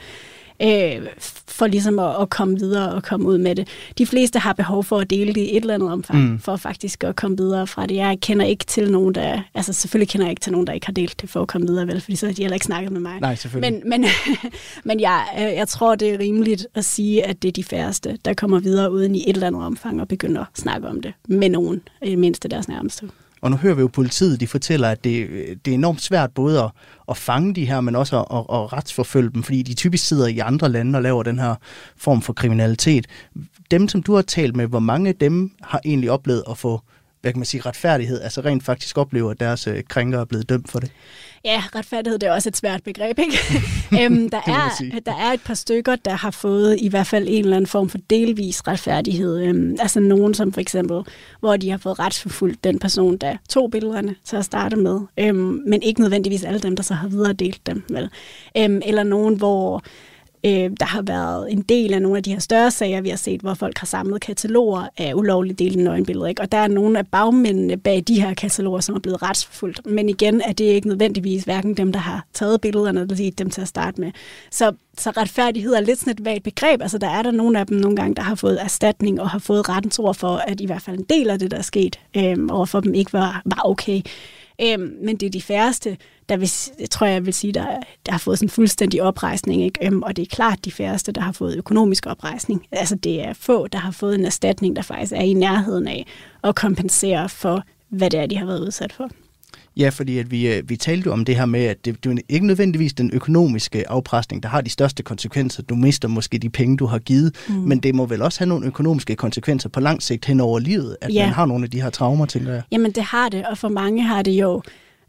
øh, for ligesom at, at komme videre og komme ud med det. De fleste har behov for at dele det i et eller andet omfang, mm. for faktisk at komme videre fra det. Jeg kender ikke til nogen, der... Altså selvfølgelig kender jeg ikke til nogen, der ikke har delt det for at komme videre, vel, fordi så har de heller ikke snakket med mig. Nej, selvfølgelig. Men, men, men jeg, øh, jeg tror, det er rimeligt at sige, at det er de færreste, der kommer videre uden i et eller andet omfang og begynder at snakke om det med nogen, i mindste deres nærmeste. Og nu hører vi jo politiet, de fortæller, at det, det er enormt svært både at, at fange de her, men også at, at, at retsforfølge dem, fordi de typisk sidder i andre lande og laver den her form for kriminalitet. Dem, som du har talt med, hvor mange af dem har egentlig oplevet at få hvad kan man sige, retfærdighed, altså rent faktisk oplever, at deres øh, krænker er blevet dømt for det? Ja, retfærdighed det er også et svært begreb, ikke? øhm, der, er, der er et par stykker, der har fået i hvert fald en eller anden form for delvis retfærdighed. Øhm, altså nogen som for eksempel, hvor de har fået retsforfulgt den person, der tog billederne til at starte med, øhm, men ikke nødvendigvis alle dem, der så har videre delt dem. Vel? Øhm, eller nogen, hvor Øh, der har været en del af nogle af de her større sager, vi har set, hvor folk har samlet kataloger af ulovligt delte nøgenbilleder. Ikke? Og der er nogle af bagmændene bag de her kataloger, som er blevet retsforfulgt. Men igen er det ikke nødvendigvis hverken dem, der har taget billederne, eller lige dem til at starte med. Så, så retfærdighed er lidt sådan et vagt begreb. Altså der er der nogle af dem nogle gange, der har fået erstatning og har fået rettens ord for, at i hvert fald en del af det, der er sket øh, overfor dem, ikke var, var okay. Øh, men det er de færreste, der vil, jeg tror jeg vil sige, der, der har fået sådan en fuldstændig oprejsning. Ikke? Øhm, og det er klart de færreste, der har fået økonomisk oprejsning. Altså det er få, der har fået en erstatning, der faktisk er i nærheden af at kompensere for, hvad det er, de har været udsat for. Ja, fordi at vi, øh, vi talte om det her med, at det, det er ikke nødvendigvis den økonomiske afpresning, der har de største konsekvenser. Du mister måske de penge, du har givet, mm. men det må vel også have nogle økonomiske konsekvenser på lang sigt hen over livet, at ja. man har nogle af de her traumer, tænker jeg. Jamen det har det, og for mange har det jo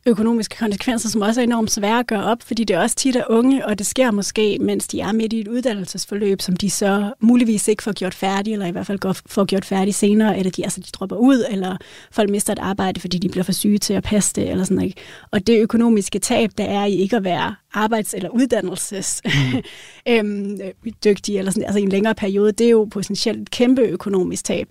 økonomiske konsekvenser, som også er enormt svære at gøre op, fordi det er også tit er unge, og det sker måske, mens de er midt i et uddannelsesforløb, som de så muligvis ikke får gjort færdig, eller i hvert fald får gjort færdig senere, eller de, altså, de dropper ud, eller folk mister et arbejde, fordi de bliver for syge til at passe det, eller sådan noget. Og det økonomiske tab, der er i ikke at være arbejds- eller uddannelses mm. øhm, dygtig, eller sådan, altså i en længere periode, det er jo potentielt et kæmpe økonomisk tab.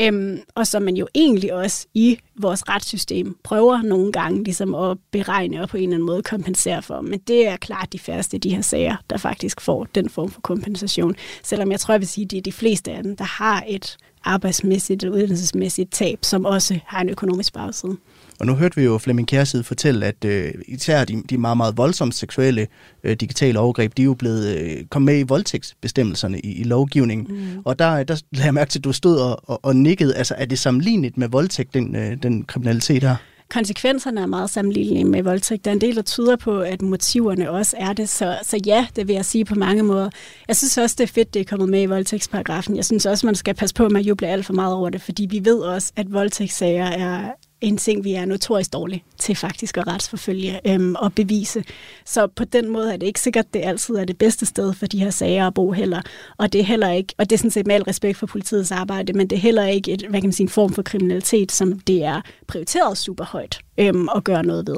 Øhm, og som man jo egentlig også i vores retssystem prøver nogle gange ligesom at beregne og på en eller anden måde kompensere for. Men det er klart de færreste af de her sager, der faktisk får den form for kompensation. Selvom jeg tror, jeg vil sige, at det er de fleste af dem, der har et arbejdsmæssigt eller uddannelsesmæssigt tab, som også har en økonomisk bagside. Og nu hørte vi jo Flemming Kjærside fortælle, at øh, især de, de meget, meget voldsomme seksuelle øh, digitale overgreb, de er jo blevet øh, kommet med i voldtægtsbestemmelserne i, i lovgivningen. Mm. Og der, der lader jeg mærke til, at du stod og, og, og nikkede. Altså, er det sammenlignet med voldtægt, den, øh, den kriminalitet her? konsekvenserne er meget sammenlignelige med voldtægt. Der er en del, der tyder på, at motiverne også er det. Så, så ja, det vil jeg sige på mange måder. Jeg synes også, det er fedt, det er kommet med i voldtægtsparagrafen. Jeg synes også, man skal passe på med at juble alt for meget over det, fordi vi ved også, at voldtægtssager er en ting, vi er notorisk dårlige til faktisk at retsforfølge øhm, og bevise. Så på den måde er det ikke sikkert, at det altid er det bedste sted for de her sager at bo heller. Og det er heller ikke, og det er sådan set med al respekt for politiets arbejde, men det er heller ikke et, hvad kan man sige, en form for kriminalitet, som det er prioriteret super højt øhm, at gøre noget ved.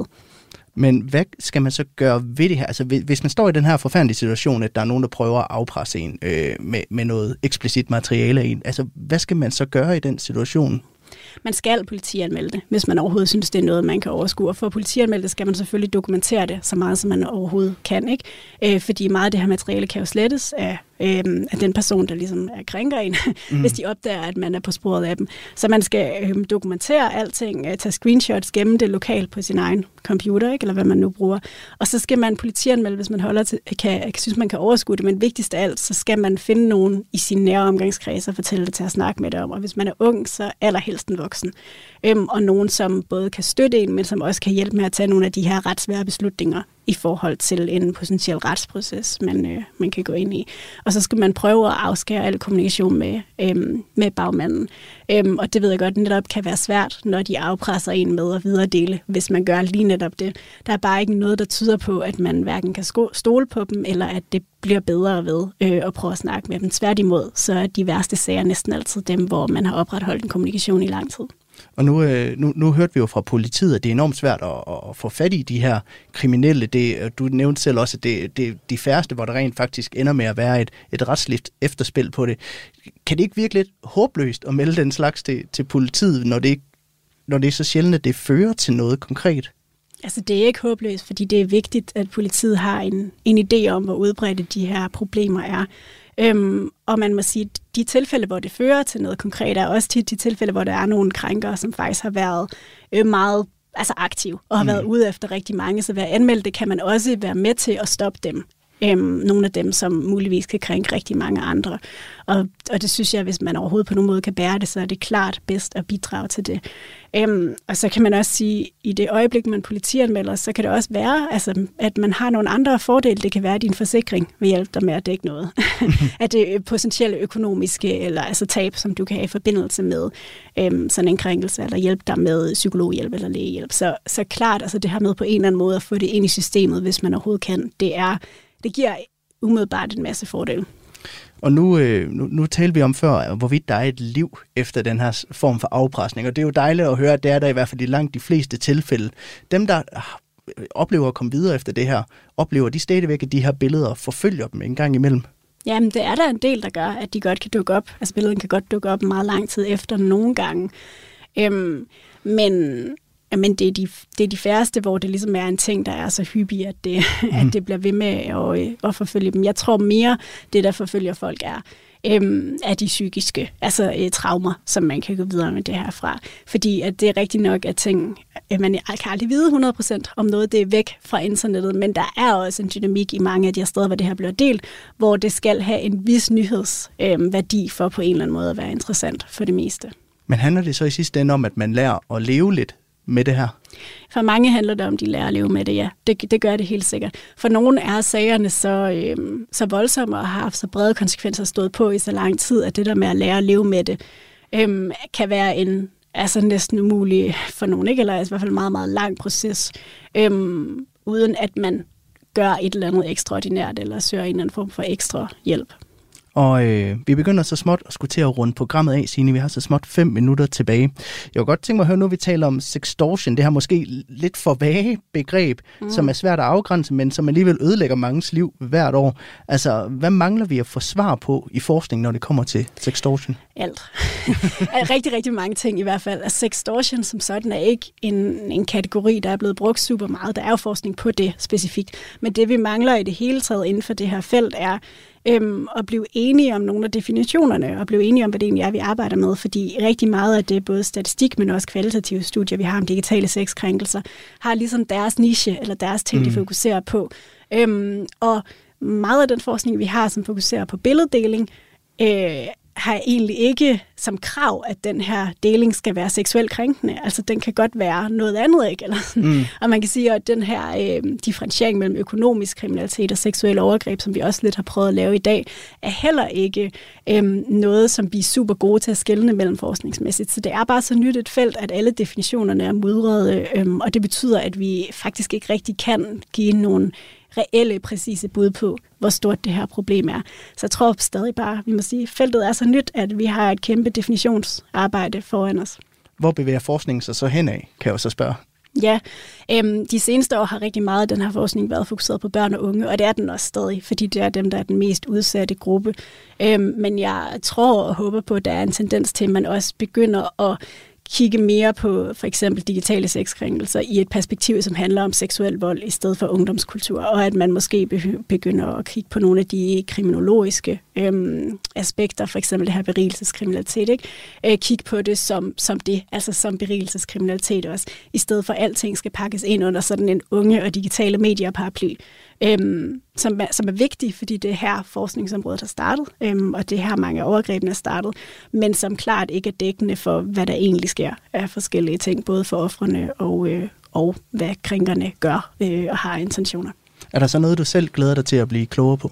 Men hvad skal man så gøre ved det her? Altså, hvis man står i den her forfærdelige situation, at der er nogen, der prøver at afpresse en øh, med, med noget eksplicit materiale af en, altså, hvad skal man så gøre i den situation? Man skal politianmelde det, hvis man overhovedet synes, det er noget, man kan overskue. Og for at politianmelde det, skal man selvfølgelig dokumentere det så meget, som man overhovedet kan. Ikke? Øh, fordi meget af det her materiale kan jo slettes af øh, af den person, der ligesom er krænker en, mm. hvis de opdager, at man er på sporet af dem. Så man skal øh, dokumentere alting, øh, tage screenshots, gemme det lokalt på sin egen computer, ikke? eller hvad man nu bruger. Og så skal man politianmelde, hvis man holder til, kan, kan, synes, man kan overskue det, men vigtigst af alt, så skal man finde nogen i sin nære omgangskreds og fortælle det til at snakke med det om. Og hvis man er ung, så allerhelst en voksen. Øhm, og nogen, som både kan støtte en, men som også kan hjælpe med at tage nogle af de her ret svære beslutninger i forhold til en potentiel retsproces, man, øh, man kan gå ind i. Og så skal man prøve at afskære al kommunikation med, øhm, med bagmanden. Øhm, og det ved jeg godt netop kan være svært, når de afpresser en med at videredele, hvis man gør lige netop det. Der er bare ikke noget, der tyder på, at man hverken kan stole på dem, eller at det bliver bedre ved øh, at prøve at snakke med dem. Tværtimod, så er de værste sager næsten altid dem, hvor man har opretholdt en kommunikation i lang tid. Og nu, øh, nu, nu hørte vi jo fra politiet, at det er enormt svært at, at få fat i de her kriminelle. Det, du nævnte selv også, at det, det de færreste, hvor der rent faktisk ender med at være et, et retsligt efterspil på det. Kan det ikke virke lidt håbløst at melde den slags til, til politiet, når det, når det er så sjældent, at det fører til noget konkret? Altså, det er ikke håbløst, fordi det er vigtigt, at politiet har en, en idé om, hvor udbredte de her problemer er. Øhm, og man må sige, at de tilfælde, hvor det fører til noget konkret, er også tit de tilfælde, hvor der er nogle krænkere, som faktisk har været øh, meget altså aktiv og har mm. været ude efter rigtig mange. Så ved at anmelde det, kan man også være med til at stoppe dem øhm, nogle af dem, som muligvis kan krænke rigtig mange andre. Og, og det synes jeg, hvis man overhovedet på nogen måde kan bære det, så er det klart bedst at bidrage til det. Øhm, og så kan man også sige, at i det øjeblik, man politianmelder, så kan det også være, altså, at man har nogle andre fordele. Det kan være, at din forsikring vil hjælpe dig med at dække noget. at det er potentielle økonomiske eller altså tab, som du kan have i forbindelse med øhm, sådan en krænkelse, eller hjælpe dig med psykologhjælp eller lægehjælp. Så, så klart, altså det her med på en eller anden måde at få det ind i systemet, hvis man overhovedet kan, det er det giver umiddelbart en masse fordele. Og nu, øh, nu, nu talte vi om før, hvorvidt der er et liv efter den her form for afpresning, og det er jo dejligt at høre, at det er der i hvert fald i langt de fleste tilfælde. Dem, der oplever at komme videre efter det her, oplever de stadigvæk, at de her billeder forfølger dem en gang imellem. Jamen, det er der en del, der gør, at de godt kan dukke op. Altså, billedet kan godt dukke op meget lang tid efter nogle gange. Øhm, men men det er, de, det er de færreste, hvor det ligesom er en ting, der er så hyppig, at det, mm. at det bliver ved med at, øh, at forfølge dem. Jeg tror mere, det der forfølger folk er øhm, af de psykiske altså, øh, traumer, som man kan gå videre med det her fra. Fordi at det er rigtigt nok, at ting, at man kan aldrig vide 100% om noget det er væk fra internettet, men der er også en dynamik i mange af de her steder, hvor det her bliver delt, hvor det skal have en vis nyhedsværdi øh, for på en eller anden måde at være interessant for det meste. Men handler det så i sidste ende om, at man lærer at leve lidt med det her? For mange handler det om, at de lærer at leve med det, ja. Det, det gør det helt sikkert. For nogle er sagerne så, øhm, så voldsomme og har haft så brede konsekvenser stået på i så lang tid, at det der med at lære at leve med det, øhm, kan være en altså næsten umulig for nogen, ikke? eller i hvert fald en meget, meget lang proces, øhm, uden at man gør et eller andet ekstraordinært, eller søger en eller anden form for ekstra hjælp. Og øh, vi begynder så småt at skulle til at runde programmet af, Signe. Vi har så småt fem minutter tilbage. Jeg kunne godt tænke mig at høre, nu vi taler om sextortion, det her måske lidt for vage begreb, mm. som er svært at afgrænse, men som alligevel ødelægger mangens liv hvert år. Altså, hvad mangler vi at få svar på i forskning, når det kommer til sextortion? Alt. rigtig, rigtig mange ting i hvert fald. Altså, sextortion som sådan er ikke en, en kategori, der er blevet brugt super meget. Der er jo forskning på det specifikt. Men det, vi mangler i det hele taget inden for det her felt, er øhm, at blive enige om nogle af definitionerne, og blive enige om, hvad det egentlig er, vi arbejder med, fordi rigtig meget af det, både statistik, men også kvalitative studier, vi har om digitale sexkrænkelser, har ligesom deres niche, eller deres ting, mm. de fokuserer på. Øhm, og meget af den forskning, vi har, som fokuserer på billeddeling, øh, har egentlig ikke som krav, at den her deling skal være seksuelt krænkende. Altså, den kan godt være noget andet, ikke? Eller Mm. Og man kan sige, at den her øh, differentiering mellem økonomisk kriminalitet og seksuel overgreb, som vi også lidt har prøvet at lave i dag, er heller ikke øh, noget, som vi er super gode til at skelne mellem forskningsmæssigt. Så det er bare så nyt et felt, at alle definitionerne er mudrede, øh, og det betyder, at vi faktisk ikke rigtig kan give nogen reelle, præcise bud på, hvor stort det her problem er. Så jeg tror stadig bare, vi må sige, at feltet er så nyt, at vi har et kæmpe definitionsarbejde foran os. Hvor bevæger forskningen sig så henad, kan jeg så spørge? Ja, øhm, de seneste år har rigtig meget af den her forskning været fokuseret på børn og unge, og det er den også stadig, fordi det er dem, der er den mest udsatte gruppe. Øhm, men jeg tror og håber på, at der er en tendens til, at man også begynder at kigge mere på for eksempel digitale sexkrænkelser i et perspektiv, som handler om seksuel vold i stedet for ungdomskultur, og at man måske begynder at kigge på nogle af de kriminologiske øhm, aspekter, for eksempel det her berigelseskriminalitet, ikke? Øh, kigge på det som, som det, altså som berigelseskriminalitet også, i stedet for at alting skal pakkes ind under sådan en unge og digitale medier paraply øhm, som, er, som er vigtig, fordi det er her forskningsområdet har startet, øhm, og det er her mange overgrebene er startet, men som klart ikke er dækkende for, hvad der egentlig sker af forskellige ting, både for offrene og, øh, og hvad krænkerne gør øh, og har intentioner. Er der så noget, du selv glæder dig til at blive klogere på?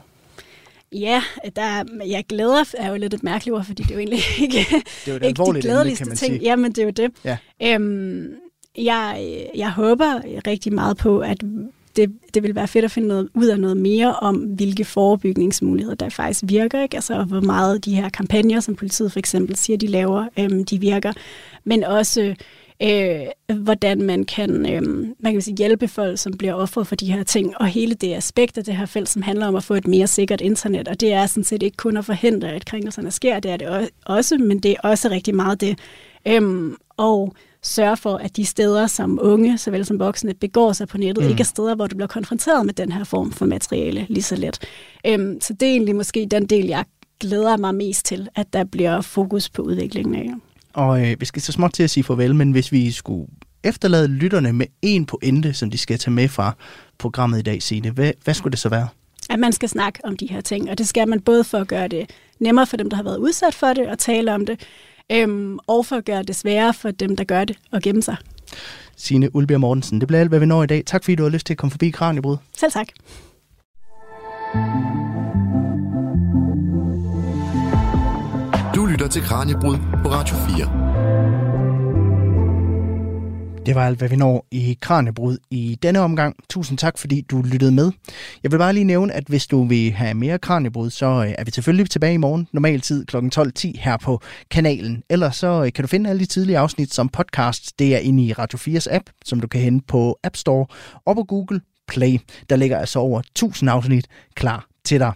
Ja, der, jeg glæder er jo lidt et mærkeligt ord, fordi det er jo egentlig ikke, det er jo ikke de glædeligste emne, ting. Jamen, det er jo det. Ja. Øhm, jeg, jeg håber rigtig meget på, at det, det vil være fedt at finde noget, ud af noget mere om, hvilke forebygningsmuligheder der faktisk virker, ikke? Altså, hvor meget de her kampagner, som politiet for eksempel siger, de laver, øhm, de virker, men også øh, hvordan man kan, øh, man kan sige, hjælpe folk, som bliver offer for de her ting, og hele det aspekt af det her felt, som handler om at få et mere sikkert internet, og det er sådan set ikke kun at forhindre, at krænkelserne sker, det er det også, men det er også rigtig meget det. Øhm, og sørge for, at de steder, som unge, såvel som voksne, begår sig på nettet, mm. ikke er steder, hvor du bliver konfronteret med den her form for materiale lige så let. Øhm, så det er egentlig måske den del, jeg glæder mig mest til, at der bliver fokus på udviklingen af. Og øh, vi skal så småt til at sige farvel, men hvis vi skulle efterlade lytterne med en pointe, som de skal tage med fra programmet i dag, Signe, hvad, hvad skulle det så være? At man skal snakke om de her ting, og det skal man både for at gøre det nemmere for dem, der har været udsat for det, og tale om det, øhm, og for at gøre det sværere for dem, der gør det, at gemme sig. Signe Ulbjerg Mortensen, det bliver alt, hvad vi når i dag. Tak fordi du har lyst til at komme forbi Kranjebrud. Selv tak. Du lytter til Kranjebrud på Radio 4. Det var alt, hvad vi når i Kranjebrud i denne omgang. Tusind tak, fordi du lyttede med. Jeg vil bare lige nævne, at hvis du vil have mere Kranjebrud, så øh, er vi selvfølgelig tilbage i morgen, normal tid kl. 12.10 her på kanalen. Ellers så øh, kan du finde alle de tidlige afsnit som podcast. Det er inde i Radio 4's app, som du kan hente på App Store og på Google Play. Der ligger altså over 1000 afsnit klar til dig.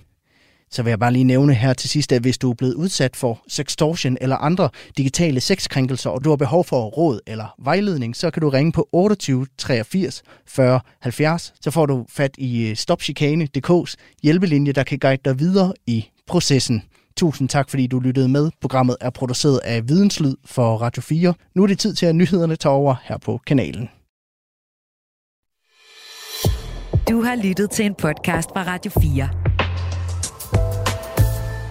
Så vil jeg bare lige nævne her til sidst, at hvis du er blevet udsat for sextortion eller andre digitale sexkrænkelser, og du har behov for råd eller vejledning, så kan du ringe på 28 83 40 70. Så får du fat i øh, stopchikane.dk's hjælpelinje, der kan guide dig videre i processen. Tusind tak, fordi du lyttede med. Programmet er produceret af Videnslyd for Radio 4. Nu er det tid til, at nyhederne tager over her på kanalen. Du har lyttet til en podcast fra Radio 4.